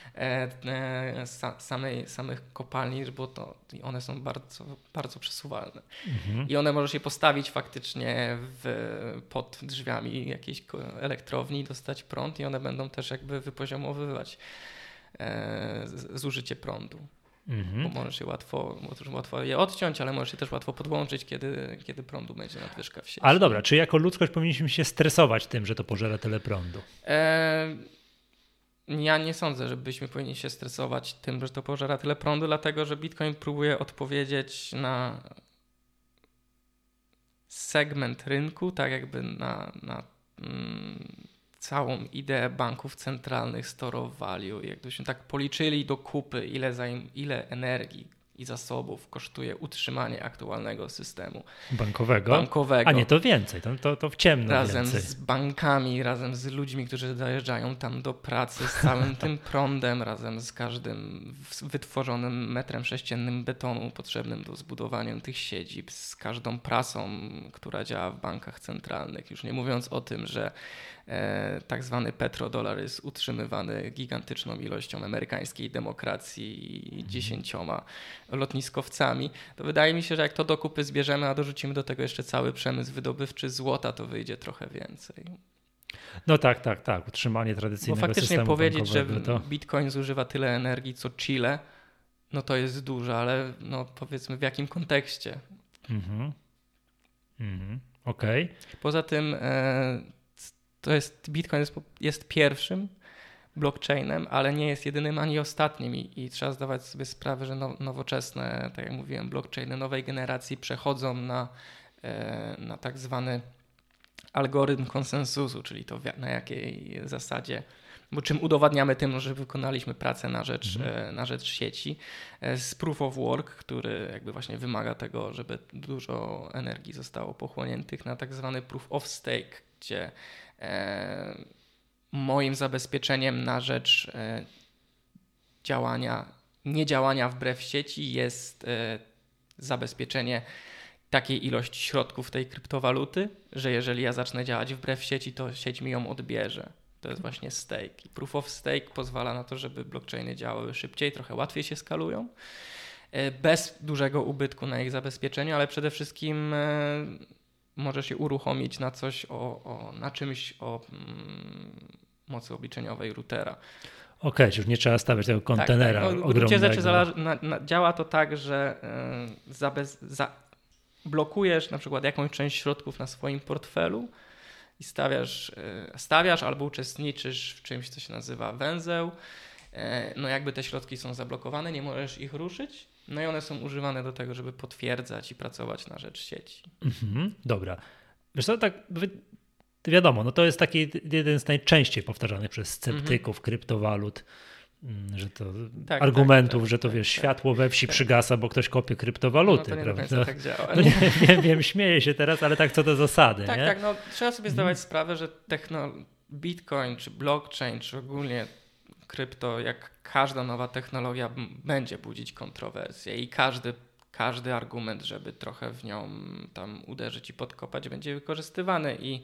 samej, samych kopalni, bo to, one są bardzo, bardzo przesuwalne. Mhm. I one możesz je postawić faktycznie w, pod drzwiami jakiejś elektrowni, dostać prąd i one będą też jakby wypoziomowywać e, zużycie prądu. Mhm. Bo możesz je łatwo, łatwo je odciąć, ale możesz je też łatwo podłączyć, kiedy, kiedy prądu będzie nadwyżka w sieci. Ale dobra, czy jako ludzkość powinniśmy się stresować tym, że to pożera tyle prądu? E, ja nie sądzę, żebyśmy powinni się stresować tym, że to pożera tyle prądu, dlatego że Bitcoin próbuje odpowiedzieć na segment rynku, tak jakby na, na mm, całą ideę banków centralnych store of value. Jakbyśmy tak policzyli do kupy, ile, ile energii i zasobów kosztuje utrzymanie aktualnego systemu bankowego. bankowego. A nie, to więcej, to, to, to w ciemno Razem więcej. z bankami, razem z ludźmi, którzy dojeżdżają tam do pracy, z całym (laughs) tym prądem, razem z każdym wytworzonym metrem sześciennym betonu potrzebnym do zbudowania tych siedzib, z każdą prasą, która działa w bankach centralnych. Już nie mówiąc o tym, że tak zwany petrodolar jest utrzymywany gigantyczną ilością amerykańskiej demokracji i mhm. dziesięcioma lotniskowcami, to wydaje mi się, że jak to do kupy zbierzemy, a dorzucimy do tego jeszcze cały przemysł wydobywczy złota, to wyjdzie trochę więcej. No tak, tak, tak. Utrzymanie tradycyjnego Bo faktycznie powiedzieć, że to... Bitcoin zużywa tyle energii co Chile, no to jest dużo, ale no powiedzmy w jakim kontekście. Mhm. Mhm. Okej. Okay. Poza tym e, to jest Bitcoin jest, jest pierwszym blockchainem, ale nie jest jedynym ani ostatnim i, i trzeba zdawać sobie sprawę, że now, nowoczesne, tak jak mówiłem, blockchainy nowej generacji przechodzą na, e, na tak zwany algorytm konsensusu, czyli to na jakiej zasadzie bo czym udowadniamy tym, że wykonaliśmy pracę na rzecz, mhm. na rzecz sieci, z proof of work, który jakby właśnie wymaga tego, żeby dużo energii zostało pochłoniętych na tak zwany proof of stake, gdzie e, moim zabezpieczeniem na rzecz e, działania, niedziałania wbrew sieci jest e, zabezpieczenie takiej ilości środków tej kryptowaluty, że jeżeli ja zacznę działać wbrew sieci, to sieć mi ją odbierze. To jest właśnie stake. I proof of stake pozwala na to, żeby blockchainy działały szybciej, trochę łatwiej się skalują, e, bez dużego ubytku na ich zabezpieczeniu, ale przede wszystkim e, może się uruchomić na coś, o, o na czymś o mm, mocy obliczeniowej routera. Okej, okay, już nie trzeba stawiać tego kontenera tak, tak. No, ogromnego. rzeczy zależy, na, na, działa to tak, że y, za bez, za, blokujesz na przykład jakąś część środków na swoim portfelu, i stawiasz, e, stawiasz albo uczestniczysz w czymś, co się nazywa węzeł, e, no jakby te środki są zablokowane, nie możesz ich ruszyć, no i one są używane do tego, żeby potwierdzać i pracować na rzecz sieci. Mhm, dobra. Wiesz co, tak wiadomo, no to jest taki jeden z najczęściej powtarzanych przez sceptyków mhm. kryptowalut Mm, że to tak, argumentów, tak, że to tak, wiesz, tak. światło we wsi przygasa, bo ktoś kopie kryptowaluty, no to prawda? No, tak działa. No nie, wiem, wiem, śmieję się teraz, ale tak co do zasady, Tak, nie? tak, no trzeba sobie zdawać hmm. sprawę, że techno, Bitcoin, czy blockchain, czy ogólnie krypto, jak każda nowa technologia będzie budzić kontrowersje i każdy, każdy argument, żeby trochę w nią tam uderzyć i podkopać, będzie wykorzystywany. I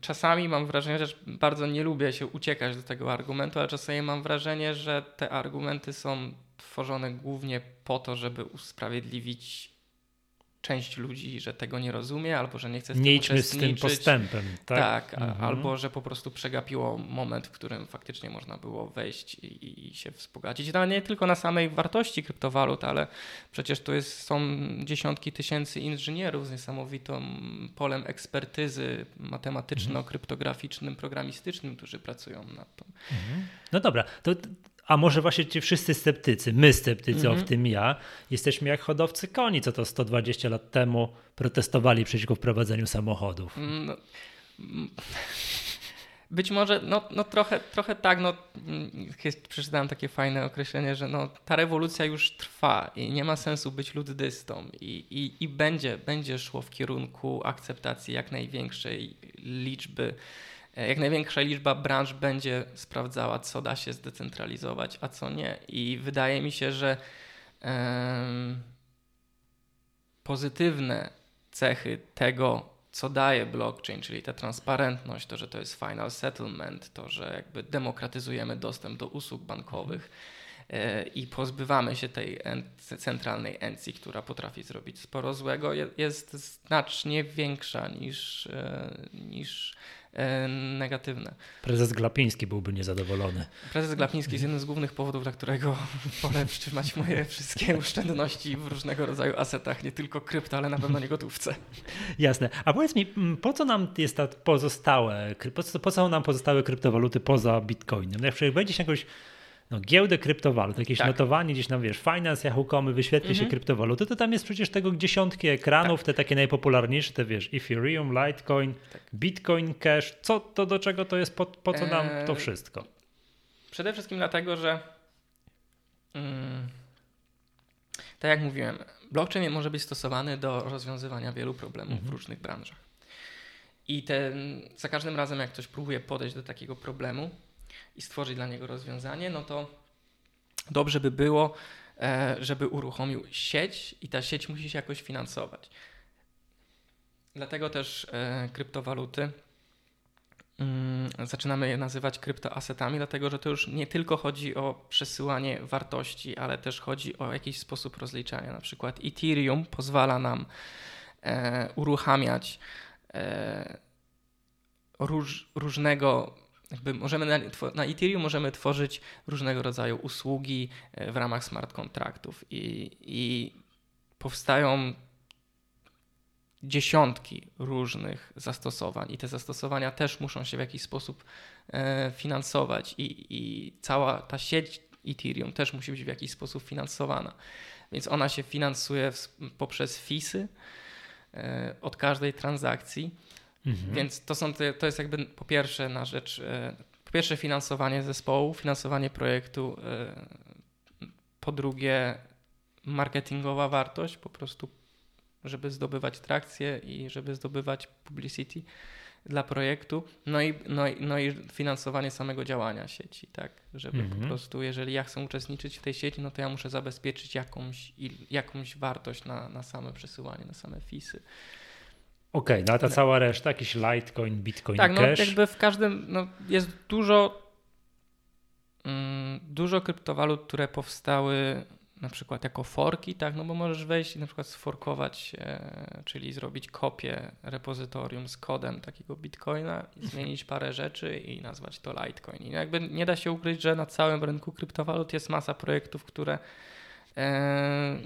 Czasami mam wrażenie, że bardzo nie lubię się uciekać do tego argumentu, ale czasami mam wrażenie, że te argumenty są tworzone głównie po to, żeby usprawiedliwić część ludzi, że tego nie rozumie, albo że nie chce z nie tym z tym postępem. Tak, tak mhm. albo że po prostu przegapiło moment, w którym faktycznie można było wejść i, i się wzbogacić. No, nie tylko na samej wartości kryptowalut, ale przecież tu jest, są dziesiątki tysięcy inżynierów z niesamowitą polem ekspertyzy matematyczno-kryptograficznym, programistycznym, którzy pracują nad tym. Mhm. No dobra, to a może właśnie ci wszyscy sceptycy, my sceptycy, mm -hmm. w mhm. tym ja, jesteśmy jak hodowcy koni, co to 120 lat temu protestowali przeciwko wprowadzeniu samochodów. Mm, no, mm, być może, no, no trochę, trochę tak, no, przeczytałem takie fajne określenie, że no, ta rewolucja już trwa i nie ma sensu być luddystą i, i, i będzie, będzie szło w kierunku akceptacji jak największej liczby E, jak największa liczba branż będzie sprawdzała, co da się zdecentralizować, a co nie. I wydaje mi się, że um, pozytywne cechy tego, co daje blockchain, czyli ta transparentność, to, że to jest final settlement, to, że jakby demokratyzujemy dostęp do usług bankowych i pozbywamy się tej centralnej encji, która potrafi zrobić sporo złego, jest znacznie większa niż, e, niż E, negatywne. Prezes Glapiński byłby niezadowolony. Prezes Glapiński jest jednym z głównych powodów, dla którego (laughs) wolę trzymać moje wszystkie oszczędności w różnego rodzaju asetach, nie tylko krypto, ale na pewno nie gotówce. Jasne. A powiedz mi, po co nam jest ta pozostałe, po co, po co nam pozostałe kryptowaluty poza Bitcoinem? Jak wejdziesz jakąś no, giełdę kryptowalut, jakieś tak. notowanie gdzieś tam, wiesz, finance, Yahoo.com, wyświetli mhm. się kryptowaluty, to tam jest przecież tego dziesiątki ekranów, tak. te takie najpopularniejsze, te wiesz, Ethereum, Litecoin, tak. Bitcoin Cash, co to do czego to jest, po, po co nam to eee, wszystko? Przede wszystkim dlatego, że mm, tak jak mówiłem, blockchain może być stosowany do rozwiązywania wielu problemów mhm. w różnych branżach. I ten, za każdym razem, jak ktoś próbuje podejść do takiego problemu, i stworzyć dla niego rozwiązanie, no to dobrze by było, e, żeby uruchomił sieć i ta sieć musi się jakoś finansować. Dlatego też e, kryptowaluty mm, zaczynamy je nazywać kryptoasetami, dlatego że to już nie tylko chodzi o przesyłanie wartości, ale też chodzi o jakiś sposób rozliczania. Na przykład Ethereum pozwala nam e, uruchamiać róż, różnego jakby możemy na, na Ethereum możemy tworzyć różnego rodzaju usługi e, w ramach smart kontraktów i, i powstają dziesiątki różnych zastosowań i te zastosowania też muszą się w jakiś sposób e, finansować i, i cała ta sieć Ethereum też musi być w jakiś sposób finansowana. Więc ona się finansuje poprzez FISy e, od każdej transakcji Mhm. Więc to, są te, to jest jakby po pierwsze na rzecz, po pierwsze finansowanie zespołu, finansowanie projektu, po drugie marketingowa wartość, po prostu żeby zdobywać trakcję i żeby zdobywać publicity dla projektu, no i, no, i, no i finansowanie samego działania sieci, tak, żeby po mhm. prostu, jeżeli ja chcę uczestniczyć w tej sieci, no to ja muszę zabezpieczyć jakąś, jakąś wartość na, na same przesyłanie, na same fisy. Okej, okay, no a ta cała reszta, jakiś Litecoin, Bitcoin, tak, Cash? Tak, no jakby w każdym, no jest dużo, mm, dużo kryptowalut, które powstały na przykład jako forki, tak, no bo możesz wejść i na przykład sforkować, e, czyli zrobić kopię repozytorium z kodem takiego bitcoina, i zmienić parę rzeczy i nazwać to Litecoin. I jakby nie da się ukryć, że na całym rynku kryptowalut jest masa projektów, które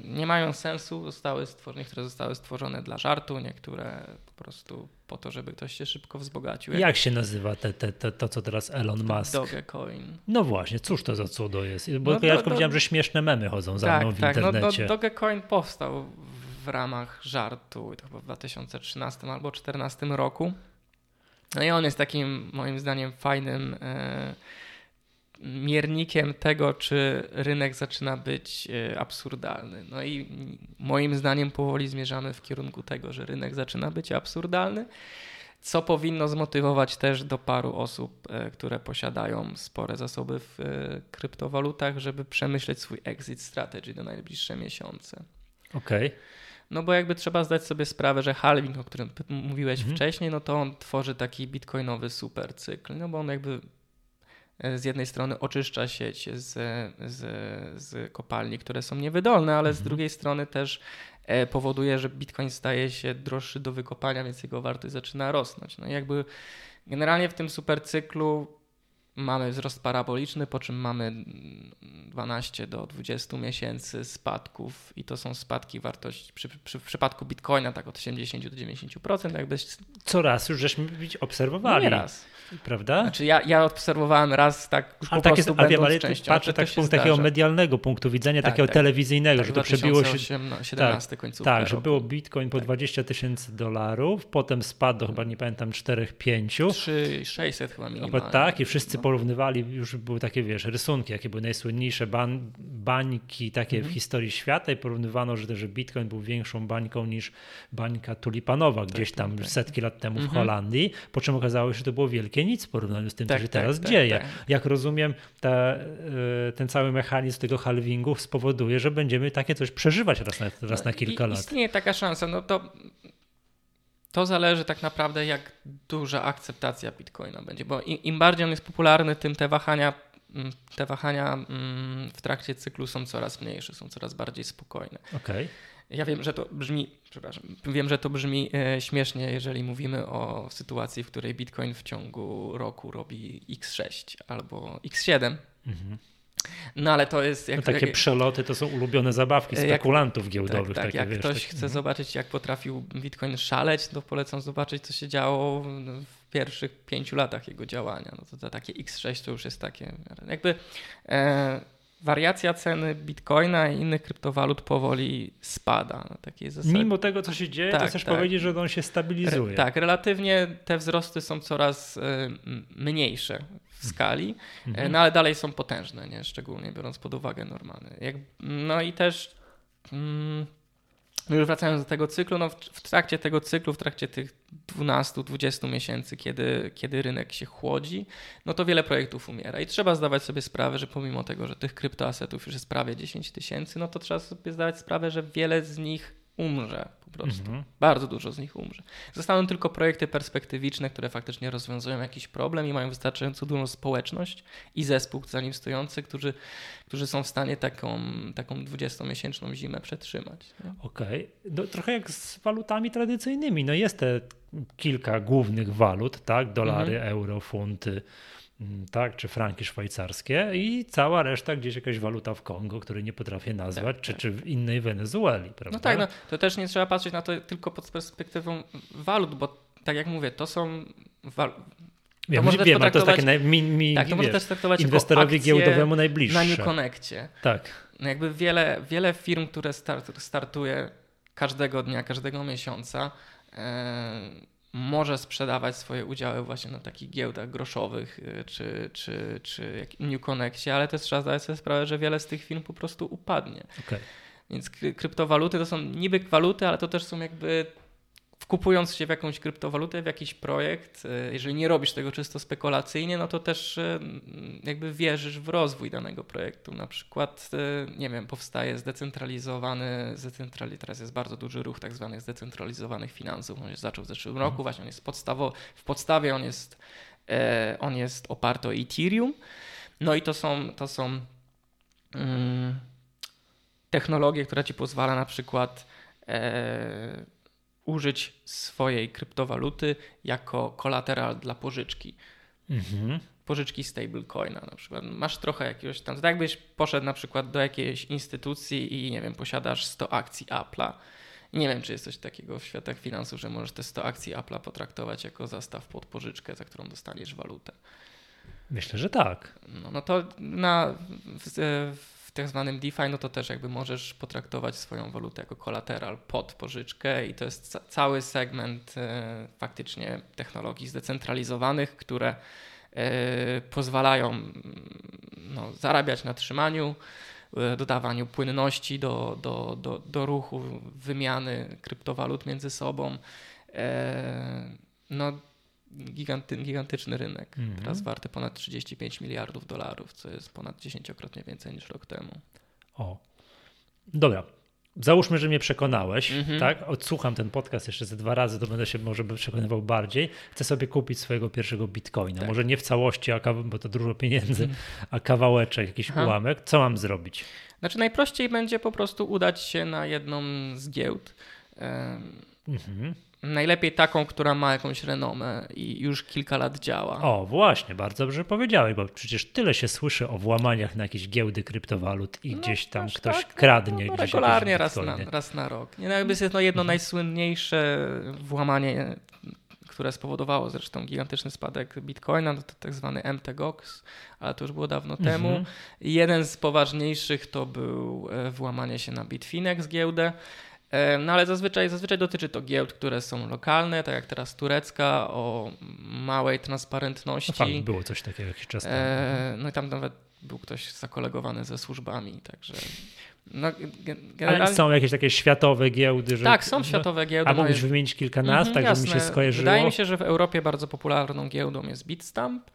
nie mają sensu, zostały stworzone, niektóre zostały stworzone dla żartu, niektóre po prostu po to, żeby ktoś się szybko wzbogacił. Jak, Jak się nazywa te, te, te, to, co teraz Elon Musk? Dogecoin. No właśnie, cóż to za cudo jest? Bo no ja tylko widziałem, że śmieszne memy chodzą za tak, mną w tak, internecie. No, Dogecoin powstał w ramach żartu, to chyba w 2013 albo 2014 roku. No i on jest takim, moim zdaniem, fajnym... E, miernikiem tego, czy rynek zaczyna być e, absurdalny. No i moim zdaniem powoli zmierzamy w kierunku tego, że rynek zaczyna być absurdalny, co powinno zmotywować też do paru osób, e, które posiadają spore zasoby w e, kryptowalutach, żeby przemyśleć swój exit strategy na najbliższe miesiące. Okej. Okay. No bo jakby trzeba zdać sobie sprawę, że halving, o którym mówiłeś mhm. wcześniej, no to on tworzy taki bitcoinowy super cykl, no bo on jakby z jednej strony oczyszcza sieć z, z, z kopalni, które są niewydolne, ale z mhm. drugiej strony też e, powoduje, że Bitcoin staje się droższy do wykopania, więc jego wartość zaczyna rosnąć. No i jakby generalnie w tym supercyklu mamy wzrost paraboliczny, po czym mamy 12 do 20 miesięcy spadków i to są spadki wartości przy, przy, w przypadku Bitcoina tak od 80 do 90%. Jakby... Co raz już żeśmy obserwowali. Nie raz. Prawda? Znaczy ja, ja obserwowałem raz tak już ale po tak prostu jest, wiem, ale częścią, patrzę tak z punktu takiego medialnego punktu widzenia, tak, takiego tak, telewizyjnego, tak, że to przebiło się... 17 tak, Tak, że było Bitcoin po 20 tak. tysięcy dolarów, potem spadł do chyba nie pamiętam 4-5. 3-600 chyba minimalnie. Tak i wszyscy. Porównywali, już były takie wiesz, rysunki, jakie były najsłynniejsze ban, bańki takie mhm. w historii świata i porównywano, że, że Bitcoin był większą bańką niż bańka tulipanowa gdzieś tak, tam tak, setki lat temu w mhm. Holandii, po czym okazało się, że to było wielkie nic w porównaniu z tym, tak, co się tak, teraz tak, dzieje. Tak. Jak rozumiem, ta, e, ten cały mechanizm tego halvingu spowoduje, że będziemy takie coś przeżywać raz na, raz na kilka I, lat. Istnieje taka szansa, no to to zależy tak naprawdę, jak duża akceptacja Bitcoina będzie, bo im, bardziej on jest popularny, tym te wahania, mm, te wahania mm, w trakcie cyklu są coraz mniejsze, są coraz bardziej spokojne. Okay. Ja wiem, że to brzmi, przepraszam, wiem, że to brzmi e, śmiesznie, jeżeli mówimy o sytuacji, w której Bitcoin w ciągu roku robi X6 albo X7. Mhm. No ale to jest. Jak, no, takie jak, przeloty to są ulubione zabawki spekulantów jak, giełdowych. Tak, tak jak wiesz, ktoś chce mhm. zobaczyć, jak potrafił Bitcoin szaleć, to polecam zobaczyć, co się działo w pierwszych pięciu latach jego działania. No to, to takie X6 to już jest takie. Jakby. E, wariacja ceny bitcoina i innych kryptowalut powoli spada. Na takiej zasadzie. Mimo tego, co się dzieje, tak, to chcesz tak. powiedzieć, że on się stabilizuje. Re, tak, relatywnie te wzrosty są coraz y, mniejsze w skali, mhm. no ale dalej są potężne, nie? szczególnie biorąc pod uwagę normalne. Jak, no i też. Mm, no już wracając do tego cyklu, no w, w trakcie tego cyklu, w trakcie tych 12-20 miesięcy, kiedy, kiedy rynek się chłodzi, no to wiele projektów umiera. I trzeba zdawać sobie sprawę, że pomimo tego, że tych kryptoasetów już jest prawie 10 tysięcy, no to trzeba sobie zdawać sprawę, że wiele z nich umrze po prostu. Mhm. Bardzo dużo z nich umrze. Zostaną tylko projekty perspektywiczne, które faktycznie rozwiązują jakiś problem i mają wystarczająco dużą społeczność i zespół za nim stojący, którzy, którzy są w stanie taką, taką 20-miesięczną zimę przetrzymać. Okej. Okay. No, trochę jak z walutami tradycyjnymi. No jest te kilka głównych walut, tak? Dolary, mhm. euro, funty tak, czy franki szwajcarskie i cała reszta gdzieś jakaś waluta w Kongo, której nie potrafię nazwać, tak, czy, tak. czy w innej Wenezueli, prawda? No tak, no, to też nie trzeba patrzeć na to tylko pod perspektywą walut, bo tak jak mówię, to są wal... To wiem, ale to jest takie naj, mi, mi, tak, to wiesz, też traktować inwestorowi giełdowemu najbliższe. Na New Connectie. Tak. No jakby wiele, wiele firm, które start, startuje każdego dnia, każdego miesiąca, e, może sprzedawać swoje udziały właśnie na takich giełdach groszowych y, czy, czy, czy jak New Connectie, ale też trzeba zdać sobie sprawę, że wiele z tych firm po prostu upadnie. Okay. Więc kryptowaluty to są niby waluty, ale to też są jakby wkupując się w jakąś kryptowalutę, w jakiś projekt, e, jeżeli nie robisz tego czysto spekulacyjnie, no to też e, jakby wierzysz w rozwój danego projektu. Na przykład, e, nie wiem, powstaje zdecentralizowany, zdecentrali, teraz jest bardzo duży ruch tak zwanych zdecentralizowanych finansów. On się zaczął w zeszłym mhm. roku, właśnie on jest podstawo, w podstawie on jest, on jest oparty o Ethereum. No i to są, to są mm, technologie, która ci pozwala na przykład e, użyć swojej kryptowaluty jako kolateral dla pożyczki. Mhm. Pożyczki stablecoina na przykład. Masz trochę jakiegoś tam, tak jakbyś poszedł na przykład do jakiejś instytucji i nie wiem, posiadasz 100 akcji Apple'a. Nie wiem, czy jest coś takiego w światach finansów, że możesz te 100 akcji Apple'a potraktować jako zastaw pod pożyczkę, za którą dostaniesz walutę. Myślę, że tak. No, no to na, w, w w tak zwanym DeFi, no to też jakby możesz potraktować swoją walutę jako kolateral pod pożyczkę i to jest ca cały segment e, faktycznie technologii zdecentralizowanych, które e, pozwalają mm, no, zarabiać na trzymaniu, e, dodawaniu płynności do, do, do, do ruchu, wymiany kryptowalut między sobą. No, giganty, gigantyczny rynek. Mm -hmm. Teraz warty ponad 35 miliardów dolarów, co jest ponad dziesięciokrotnie więcej niż rok temu. O. Dobra. Załóżmy, że mnie przekonałeś, mm -hmm. tak? Odsłucham ten podcast jeszcze ze dwa razy, to będę się może przekonywał bardziej. Chcę sobie kupić swojego pierwszego bitcoina. Tak. Może nie w całości, a bo to dużo pieniędzy, mm -hmm. a kawałeczek, jakiś Aha. ułamek. Co mam zrobić? Znaczy najprościej będzie po prostu udać się na jedną z giełd. Um, Najlepiej taką, która ma jakąś renomę i już kilka lat działa. O, właśnie, bardzo dobrze powiedziałeś, bo przecież tyle się słyszy o włamaniach na jakieś giełdy kryptowalut i no, gdzieś tam ktoś tak, no, kradnie. No, no, regularnie raz na, raz na rok. Nie, no jakby jest jedno, jedno mhm. najsłynniejsze włamanie, które spowodowało zresztą gigantyczny spadek bitcoina, to, to tak zwany MTGOX, ale to już było dawno mhm. temu. Jeden z poważniejszych to był e, włamanie się na Bitfinex giełdę. No ale zazwyczaj, zazwyczaj dotyczy to giełd, które są lokalne, tak jak teraz turecka, o małej transparentności. No tak, było coś takiego jakiś czas temu. no i tam nawet był ktoś zakolegowany ze służbami, także... No, generalnie... Ale są jakieś takie światowe giełdy? Że... Tak, są światowe giełdy. A mógłbyś wymienić kilka nazw, mm, tak jasne. żeby mi się skojarzyło? Wydaje mi się, że w Europie bardzo popularną giełdą jest Bitstamp.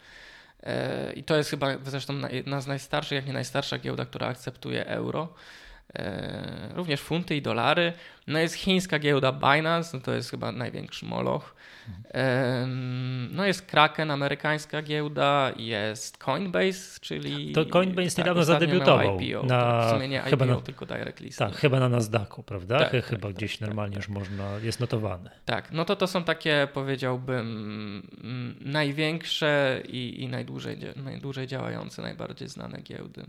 I to jest chyba zresztą jedna z najstarszych, jak nie najstarsza giełda, która akceptuje euro. E, również funty i dolary. No jest chińska giełda Binance, no to jest chyba największy moloch. No jest Kraken, amerykańska giełda, jest Coinbase, czyli... To Coinbase tak, niedawno zadebiutował. IPO, na, tak, w sumie nie chyba IPO, na, tylko direct listing. Tak, chyba na Nasdaqu, prawda? Tak, chyba tak, gdzieś tak, normalnie już można, jest notowany. Tak, no to to są takie powiedziałbym największe i, i najdłużej, najdłużej działające, najbardziej znane giełdy.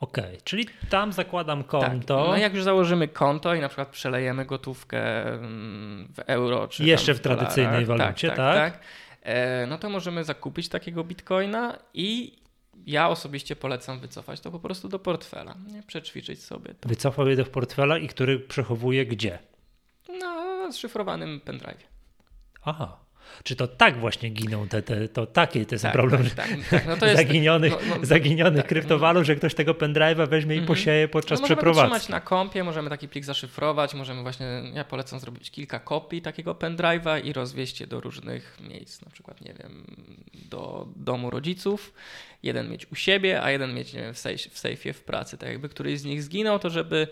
Okej, okay, czyli tam zakładam konto. Tak. No jak już założymy konto i na przykład przelejemy gotówkę mm, w euro czy jeszcze w, w tradycyjnej tak, walucie, tak, tak, tak? tak. E, no to możemy zakupić takiego bitcoina i ja osobiście polecam wycofać to po prostu do portfela, nie? przećwiczyć sobie. To. Wycofał je do portfela i który przechowuje gdzie? No, szyfrowanym pendrive. Aha. Czy to tak właśnie giną, te, te, to takie to jest tak, problem tak, tak, tak. No to jest, zaginionych, no, no, zaginionych tak, kryptowalut, że ktoś tego pendrive'a weźmie i mhm. posieje podczas no, przeprowadzki. Możemy trzymać na kompie, możemy taki plik zaszyfrować, możemy właśnie, ja polecam zrobić kilka kopii takiego pendrive'a i rozwieźć je do różnych miejsc, na przykład, nie wiem, do domu rodziców, jeden mieć u siebie, a jeden mieć, nie wiem, w, sejfie w, sejfie w pracy, tak jakby któryś z nich zginął, to żeby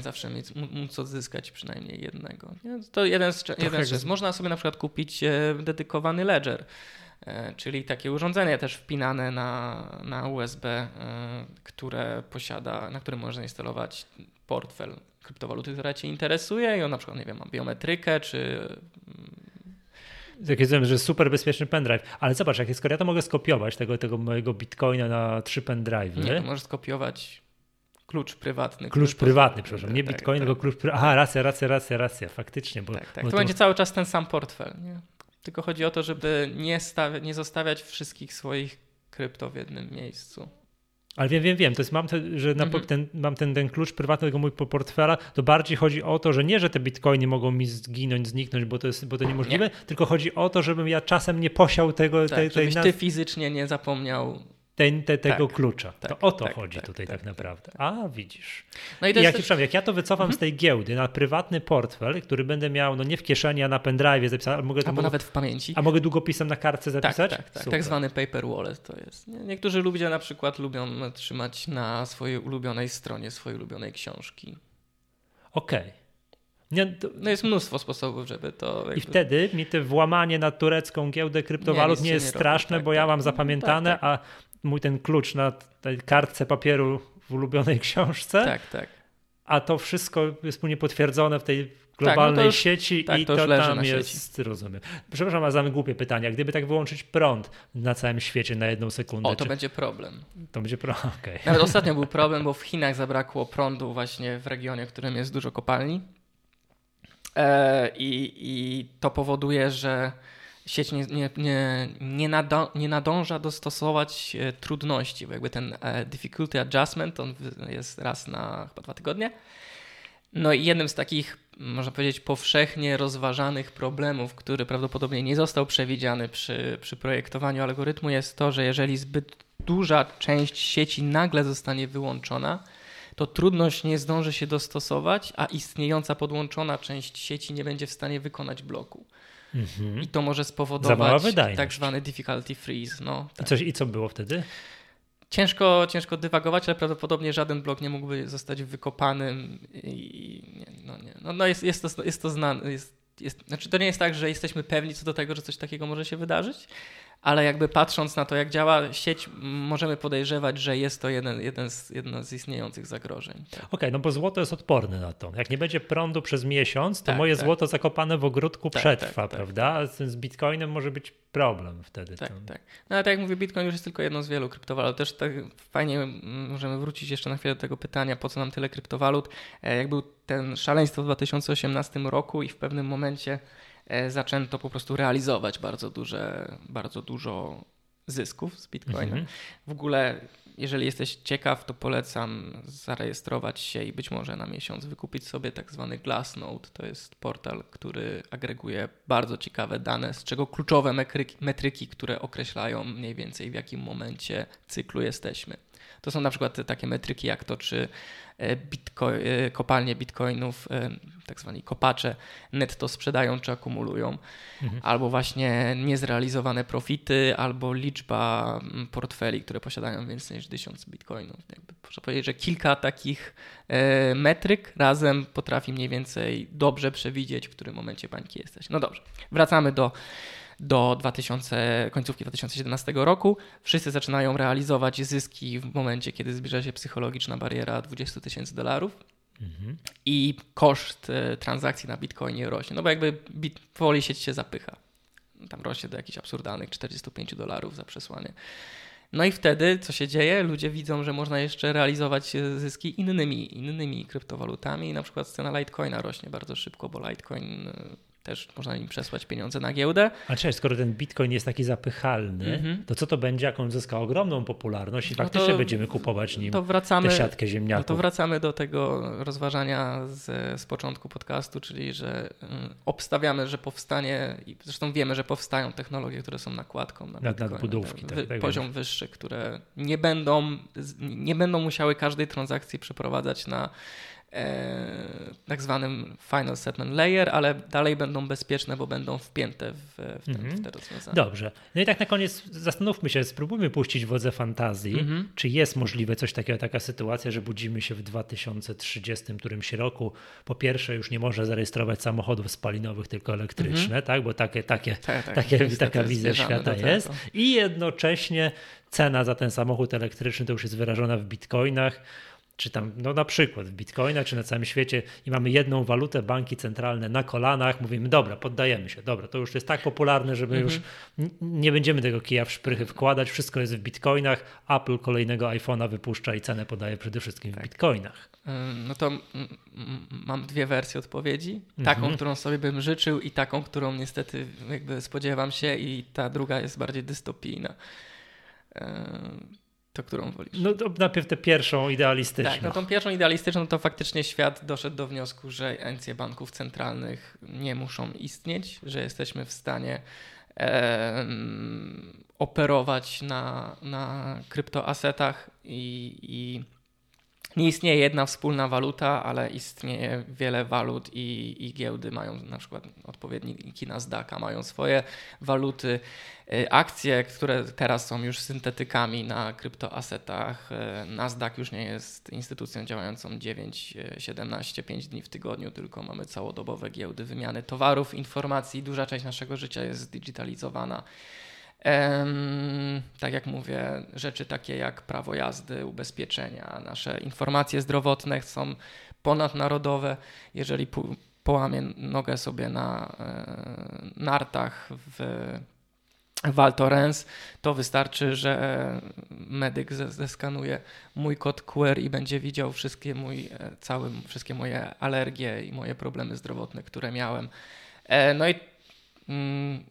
zawsze mieć, móc odzyskać przynajmniej jednego. To jeden z, jeden z Można sobie na przykład kupić e, dedykowany ledger, e, czyli takie urządzenie też wpinane na, na USB, które posiada, na którym można instalować portfel kryptowaluty, która Cię interesuje i on na przykład, nie wiem, ma biometrykę czy jak jest, że super bezpieczny pendrive, ale zobacz, jak jest, ja to mogę skopiować tego, tego mojego bitcoina na trzy pendrive. Nie, to możesz skopiować Klucz prywatny. Klucz prywatny, przepraszam. Nie tak, Bitcoin, tak. tylko klucz prywatny. Aha, racja, racja, racja, racja, faktycznie. Bo, tak, tak. Bo to, to, będzie cały czas ten sam portfel. Nie? Tylko chodzi o to, żeby nie, stawi- nie zostawiać wszystkich swoich krypto w jednym miejscu. Ale wiem, wiem, wiem, to jest, mam, te, że na, mhm. ten, mam ten, ten klucz prywatny tego mójego portfela, to bardziej chodzi o to, że nie, że te bitcoiny mogą mi zginąć, zniknąć, bo to jest bo to niemożliwe, nie. tylko chodzi o to, żebym ja czasem nie posiał tego... Tak, tej, tej, żebyś ty fizycznie nie zapomniał ten, te, tego tak, klucza. Tak, to o to tak, chodzi tak, tutaj tak, tak naprawdę. Tak. A widzisz. No i jak, też... jak ja to wycofam mhm. z tej giełdy na prywatny portfel, który będę miał no nie w kieszeni, a na pendrive zapisać, mogę Albo nawet w pamięci. A mogę długopisem na kartce zapisać? Tak, tak, tak. zwany paper wallet to jest. Niektórzy ludzie na przykład lubią trzymać na swojej ulubionej stronie swojej ulubionej książki. Okej. Okay. Nie, to... No jest mnóstwo sposobów, żeby to. Jakby... I wtedy mi to włamanie na turecką giełdę kryptowalut nie, nie jest nie straszne, robi, tak, bo ja mam zapamiętane, tak, tak. Mój ten klucz na tej kartce papieru w ulubionej (laughs) książce. Tak, tak. A to wszystko jest później potwierdzone w tej globalnej tak, no już, sieci tak, i to, to tam jest, sieci. rozumiem. Przepraszam, a za głupie pytania. Gdyby tak wyłączyć prąd na całym świecie na jedną sekundę. O, to czy... będzie problem. To będzie problem, (laughs) okay. Nawet ostatnio był problem, bo w Chinach zabrakło prądu właśnie w regionie, w którym jest dużo kopalni. E, i, I to powoduje, że sieć nie, nie, nie, nie, nado, nie nadąża dostosować e, trudności, bo jakby ten e, difficulty adjustment on jest raz na chyba dwa tygodnie. No i jednym z takich, można powiedzieć, powszechnie rozważanych problemów, który prawdopodobnie nie został przewidziany przy, przy projektowaniu algorytmu, jest to, że jeżeli zbyt duża część sieci nagle zostanie wyłączona, to trudność nie zdąży się dostosować, a istniejąca podłączona część sieci nie będzie w stanie wykonać bloku. Mhm. I to może spowodować tak zwany difficulty freeze. No, tak. I, coś, I co było wtedy? Ciężko, ciężko dywagować, ale prawdopodobnie żaden blok nie mógłby zostać wykopanym. I, nie, no, nie. No, no jest, jest, to, jest to znane. Jest, jest, znaczy to nie jest tak, że jesteśmy pewni co do tego, że coś takiego może się wydarzyć, ale jakby patrząc na to, jak działa sieć, możemy podejrzewać, że jest to jeden, jeden z, jedno z istniejących zagrożeń. Tak. Okej, okay, no bo złoto jest odporne na to. Jak nie będzie prądu przez miesiąc, to tak, moje tak. złoto zakopane w ogródku tak, przetrwa, tak, prawda? Z bitcoinem może być problem wtedy. Tak, tak. No ale tak jak mówię, bitcoin już jest tylko jedną z wielu kryptowalut. Też tak fajnie możemy wrócić jeszcze na chwilę do tego pytania, po co nam tyle kryptowalut. E, jak był ten szaleństwo w 2018 roku i w pewnym momencie zaczęto po prostu realizować bardzo, duże, bardzo dużo zysków z Bitcoina. Mhm. W ogóle, jeżeli jesteś ciekaw, to polecam zarejestrować się i być może na miesiąc wykupić sobie tak zwany Glassnode. To jest portal, który agreguje bardzo ciekawe dane, z czego kluczowe metryki, metryki które określają mniej więcej w jakim momencie cyklu jesteśmy. To są na przykład takie metryki jak to, czy e, bitcoin, e, kopalnie bitcoinów, e, tak zwani kopacze, netto sprzedają czy akumulują, mhm. albo właśnie niezrealizowane profity, albo liczba mm, portfeli, które posiadają więcej niż 1000 bitcoinów. Jakby można powiedzieć, że kilka takich metryk razem potrafi mniej więcej dobrze przewidzieć, w którym momencie bańki jesteś. No dobrze, wracamy do do 2000, końcówki 2017 roku. Wszyscy zaczynają realizować zyski w momencie, kiedy zbliża się psychologiczna bariera 20 tysięcy dolarów. Mhm. I koszt e, transakcji na Bitcoinie rośnie, no bo jakby bit, powoli sieć się zapycha. Tam rośnie do jakichś absurdalnych 45 dolarów za przesłanie. No i wtedy co się dzieje? Ludzie widzą, że można jeszcze realizować zyski innymi, innymi kryptowalutami. Na przykład cena Litecoina rośnie bardzo szybko, bo Litecoin e, też można im przesłać pieniądze na giełdę. A cześć, skoro ten bitcoin jest taki zapychalny, mm -hmm. to co to będzie, jak on zyska ogromną popularność i no faktycznie to, będziemy kupować nim to wracamy, tę siatkę ziemniaków? No to wracamy do tego rozważania z, z początku podcastu, czyli że um, obstawiamy, że powstanie, i zresztą wiemy, że powstają technologie, które są nakładką na, na nadbudówki. Tak, tak, poziom wyższy, które nie będą, nie będą musiały każdej transakcji przeprowadzać na tak zwanym final settlement layer, ale dalej będą bezpieczne, bo będą wpięte w, w, ten, mm -hmm. w te rozwiązania. Dobrze. No i tak na koniec zastanówmy się, spróbujmy puścić wodze fantazji. Mm -hmm. Czy jest możliwe coś takiego, taka sytuacja, że budzimy się w 2030 którymś roku. Po pierwsze już nie może zarejestrować samochodów spalinowych, tylko elektryczne, mm -hmm. tak? Bo takie, takie, tak, tak, takie, taka wizja świata jest. I jednocześnie cena za ten samochód elektryczny to już jest wyrażona w bitcoinach czy tam, no na przykład w Bitcoina, czy na całym świecie i mamy jedną walutę, banki centralne na kolanach, mówimy, dobra, poddajemy się, dobra, to już jest tak popularne, że my mhm. już nie będziemy tego kija w szprychy wkładać, wszystko jest w Bitcoinach, Apple kolejnego iPhone'a wypuszcza i cenę podaje przede wszystkim tak. w Bitcoinach. No to mam dwie wersje odpowiedzi. Taką, mhm. którą sobie bym życzył i taką, którą niestety jakby spodziewam się i ta druga jest bardziej dystopijna To którą wolisz? No to najpierw tę pierwszą idealistyczną. Tak, no tą pierwszą idealistyczną to faktycznie świat doszedł do wniosku, że encje banków centralnych nie muszą istnieć, że jesteśmy w stanie e, operować na, na kryptoasetach i, i nie istnieje jedna wspólna waluta, ale istnieje wiele walut i, i giełdy mają na przykład odpowiedniki Nasdaqa, mają swoje waluty, y, akcje, które teraz są już syntetykami na kryptoasetach. Y, Nasdaq już nie jest instytucją działającą 9, 17, 5 dni w tygodniu, tylko mamy całodobowe giełdy wymiany towarów, informacji. Duża część naszego życia jest zdigitalizowana. Tak jak mówię, rzeczy takie jak prawo jazdy, ubezpieczenia, nasze informacje zdrowotne są ponadnarodowe. Jeżeli połamię nogę sobie na e, nartach w Val Thorens, to wystarczy, że medyk zeskanuje mój kod QR i będzie widział wszystkie, mój, e, cały, wszystkie moje alergie i moje problemy zdrowotne, które miałem. E, no i mm,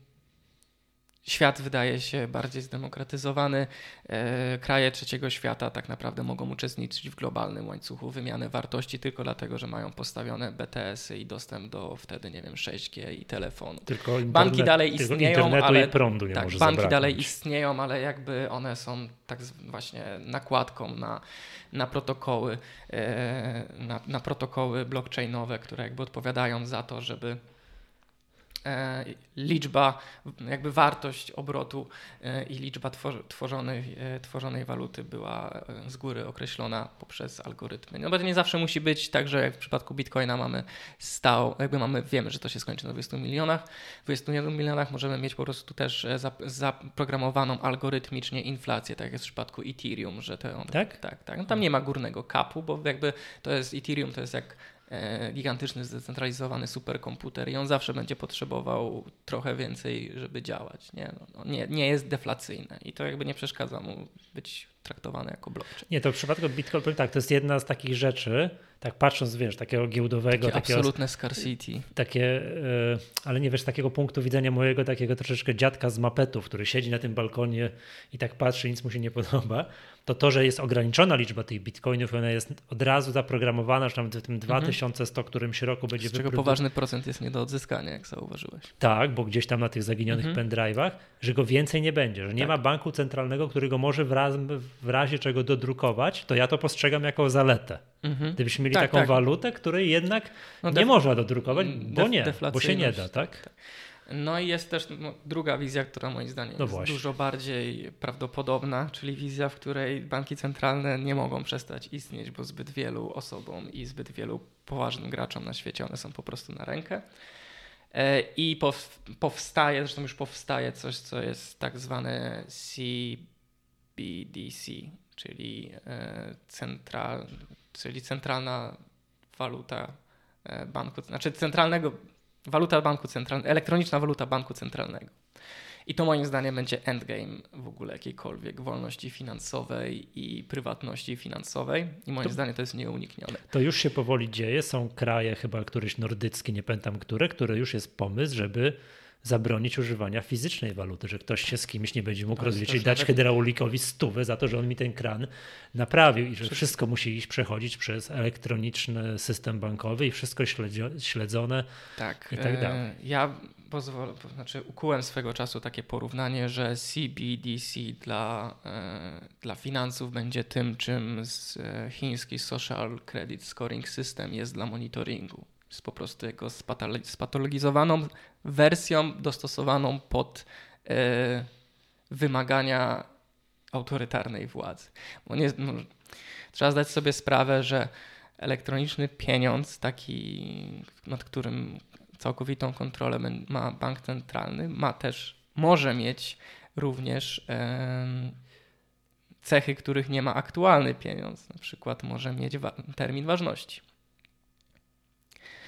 świat wydaje się bardziej zdemokratyzowany. E, kraje trzeciego świata tak naprawdę mogą uczestniczyć w globalnym łańcuchu wymiany wartości tylko dlatego, że mają postawione BTS-y i dostęp do wtedy, nie wiem, 6G i telefonu. Tylko internet, banki dalej istnieją, ale i prądu nie tak, może banki zabraknąć. dalej istnieją, ale jakby one są tak właśnie nakładką na, na protokoły, e, na, na protokoły blockchainowe, które jakby odpowiadają za to, żeby liczba, jakby wartość obrotu e, i liczba tworzonej, e, tworzonej waluty była z góry określona poprzez algorytmy. No bo to nie zawsze musi być tak, że jak w przypadku Bitcoina mamy stał, jakby mamy, wiemy, że to się skończy na 20 milionach. W 21 milionach możemy mieć po prostu też zaprogramowaną algorytmicznie inflację, tak jak jest w przypadku Ethereum, że to tak? Tak, tak. No tam nie ma górnego kapu, bo jakby to jest Ethereum, to jest jak E, gigantyczny, zdecentralizowany superkomputer i on zawsze będzie potrzebował trochę więcej, żeby działać. Nie, no, no nie, nie jest deflacyjny i to jakby nie przeszkadza mu być traktowany jako blockchain. Nie, to w przypadku Bitcoin, tak, to jest jedna z takich rzeczy, tak patrząc, wiesz, takiego giełdowego. Takie takiego, absolutne scarcity. Takie, e, ale nie wiesz, takiego punktu widzenia mojego takiego troszeczkę dziadka z mapetów, który siedzi na tym balkonie i tak patrzy, nic mu się nie podoba, to to, że jest ograniczona liczba tych bitcoinów, ona jest od razu zaprogramowana, że nawet w tym 2100 mhm. którymś roku będzie... Z czego poważny procent jest nie do odzyskania, jak zauważyłeś. Tak, bo gdzieś tam na tych zaginionych mhm. pendrive'ach, że go więcej nie będzie, że nie tak. ma banku centralnego, który go może w, raz, w razie czego dodrukować, to ja to postrzegam jako zaletę. Mhm. Gdybyśmy mieli tak, taką tak. walutę, której jednak no nie można dodrukować, bo nie, bo się nie da, tak? tak. No i jest też no, druga wizja, która moim zdaniem no jest właśnie. dużo bardziej prawdopodobna, czyli wizja, w której banki centralne nie mogą przestać istnieć, bo zbyt wielu osobom i zbyt wielu poważnym graczom na świecie one są po prostu na rękę. E, I powstaje, zresztą już powstaje coś, co jest tak zwane CBDC, czyli, e, central, czyli centralna waluta e, banku, znaczy centralnego Waluta banku centralnego, elektroniczna waluta banku centralnego. I to moim zdaniem będzie endgame w ogóle jakiejkolwiek wolności finansowej i prywatności finansowej. I moim to, zdaniem to jest nieuniknione. To już się powoli dzieje. Są kraje, chyba któryś nordycki, nie pamiętam które, które już jest pomysł, żeby zabronić używania fizycznej waluty, że ktoś się z kimś nie będzie mógł rozliczyć, dać nawet... hydraulikowi stówę za to, że on mi ten kran naprawił i że wszystko musi iść przechodzić przez elektroniczny system bankowy i wszystko śledzone tak, i tak e, dalej. Ja pozwolę, znaczy ukułem swego czasu takie porównanie, że CBDC dla, e, dla finansów będzie tym, czym e, chiński Social Credit Scoring System jest dla monitoringu jest po prostu jego spatologizowaną wersją dostosowaną pod e, wymagania autorytarnej władzy. Nie, no, trzeba zdać sobie sprawę, że elektroniczny pieniądz, taki, nad którym całkowitą kontrolę ma bank centralny, ma też, może mieć również cechy, których nie ma aktualny pieniądz. Na przykład może mieć wa termin ważności.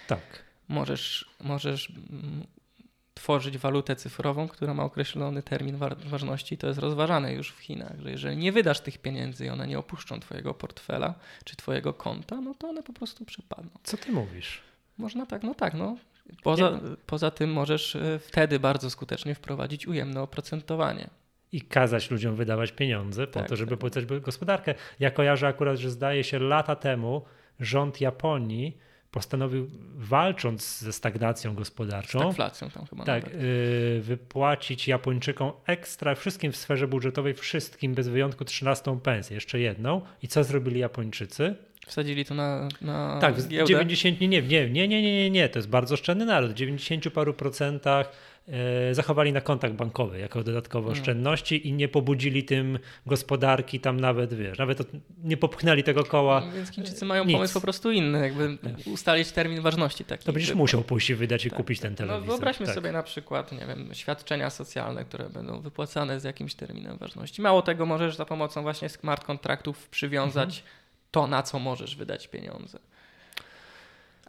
Tak. Możesz, możesz mm, tworzyć walutę cyfrową, która ma określony termin ważności. To jest rozważane już w Chinach, że jeżeli nie wydasz tych pieniędzy i one nie opuszczą Twojego portfela czy Twojego konta, no to one po prostu przepadną. Co Ty mówisz? Można tak, no tak, no. Poza, poza tym możesz e, wtedy bardzo skutecznie wprowadzić ujemne oprocentowanie. i kazać ludziom wydawać pieniądze po Tak, to, żeby tak. płacać gospodarkę. Ja kojarzę akurat, że zdaje się lata temu rząd Japonii postanowił, walcząc ze stagnacją gospodarczą, Stagflacją tam chyba tak, y, wypłacić Japończykom ekstra, wszystkim w sferze budżetowej, wszystkim bez wyjątku 13 pensję, jeszcze jedną. I co zrobili Japończycy? Wsadzili to na, na Tak, giełdę. 90, nie, nie, nie, nie, nie, nie, nie, to jest bardzo oszczędny naród. W 90 paru procentach zachowali na kontach bankowych jako dodatkowe Mm. oszczędności i nie pobudzili tym gospodarki tam nawet, wiesz, nawet nie popchnęli tego koła. No, Więc Chińczycy mają Nic. pomysł po prostu inny, jakby ustalić termin ważności taki. To będziesz musiał pójść i wydać i Tak, kupić ten No telewizor. wyobraźmy tak. sobie na przykład, nie wiem, świadczenia socjalne, które będą wypłacane z jakimś terminem ważności. Mało tego, możesz za pomocą właśnie smart kontraktów przywiązać Mhm. to, na co możesz wydać pieniądze.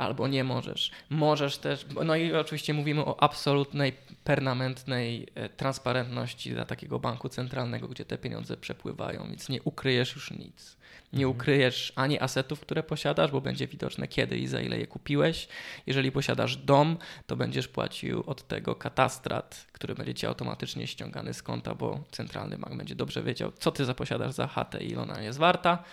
Albo nie możesz. Możesz też, no i oczywiście mówimy o absolutnej, permanentnej e, transparentności dla takiego banku centralnego, gdzie te pieniądze przepływają, więc nie ukryjesz już nic. Nie Mhm. ukryjesz ani asetów, które posiadasz, bo będzie widoczne kiedy i za ile je kupiłeś. Jeżeli posiadasz dom, to będziesz płacił od tego katastrat, który będzie ci automatycznie ściągany z konta, bo centralny bank będzie dobrze wiedział, co ty zaposiadasz za chatę i ile ona jest warta.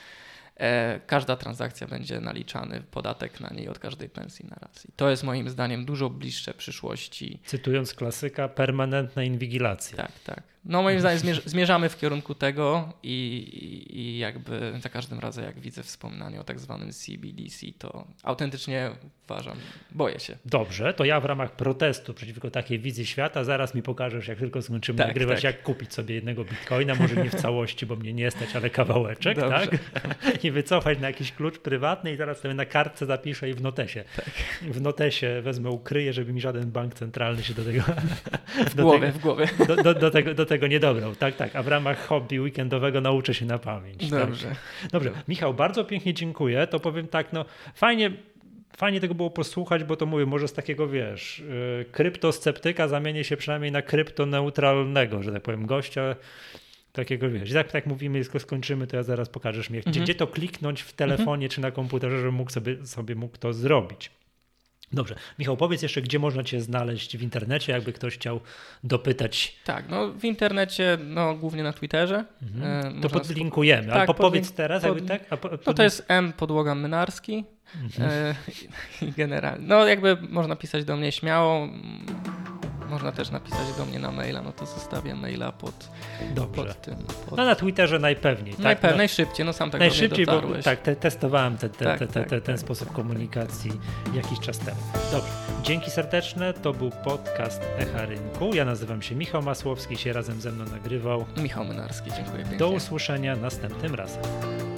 E, każda transakcja będzie naliczany podatek na niej od każdej pensji na raz. I to jest moim zdaniem dużo bliższe przyszłości. Cytując klasyka, permanentna inwigilacja. Tak, tak. No moim zdaniem zmierz- zmierzamy w kierunku tego i, i, i jakby za każdym razem jak widzę wspomnienie o tak zwanym CBDC, to autentycznie uważam, boję się. Dobrze, to ja w ramach protestu przeciwko takiej wizji świata zaraz mi pokażesz, jak tylko skończymy Tak, nagrywać, tak. jak kupić sobie jednego bitcoina, może nie w całości, bo mnie nie stać, ale kawałeczek, Dobrze. tak? (laughs) I wycofać na jakiś klucz prywatny i zaraz sobie na kartce zapiszę i w notesie. Tak. W notesie wezmę, ukryję, żeby mi żaden bank centralny się do tego, W (laughs) do głowie, tego, w głowie. do, do, do, tego, do tego nie dobrał. Tak, tak. A w ramach hobby weekendowego nauczę się na pamięć. Tak. Dobrze. Dobrze, Michał, bardzo pięknie dziękuję. To powiem tak, no fajnie, fajnie tego było posłuchać, bo to mówię, może z takiego, wiesz, yy, kryptosceptyka zamienię się przynajmniej na kryptoneutralnego, że tak powiem, gościa takiego, wiesz, tak, tak mówimy, tylko skończymy, to ja zaraz pokażesz mi, gdzie, Mhm. gdzie to kliknąć w telefonie czy na komputerze, żebym mógł sobie, sobie mógł to zrobić. Dobrze. Michał, powiedz jeszcze, gdzie można Cię znaleźć w internecie, jakby ktoś chciał dopytać. Tak, no w internecie, no głównie na Twitterze. E, Mhm. To można podlinkujemy, ale Tak, powiedz podlink- teraz, pod- jakby tak? A po, No to jest M podłoga Mynarski. Mhm. E, (laughs) generalnie. No jakby można pisać do mnie śmiało. Można też napisać do mnie na maila, no to zostawię maila pod, Dobrze. pod tym. Pod... No na Twitterze najpewniej. Tak? Najpewniej, No, najszybciej, no sam tak najszybciej, do bo tak, te, testowałem te, te, Tak, te, tak, te, ten tak. sposób komunikacji jakiś czas temu. Dobrze, dzięki serdeczne. To był podcast Echa Rynku. Ja nazywam się Michał Masłowski, się razem ze mną nagrywał. Michał Mynarski, dziękuję pięknie. Do usłyszenia następnym razem.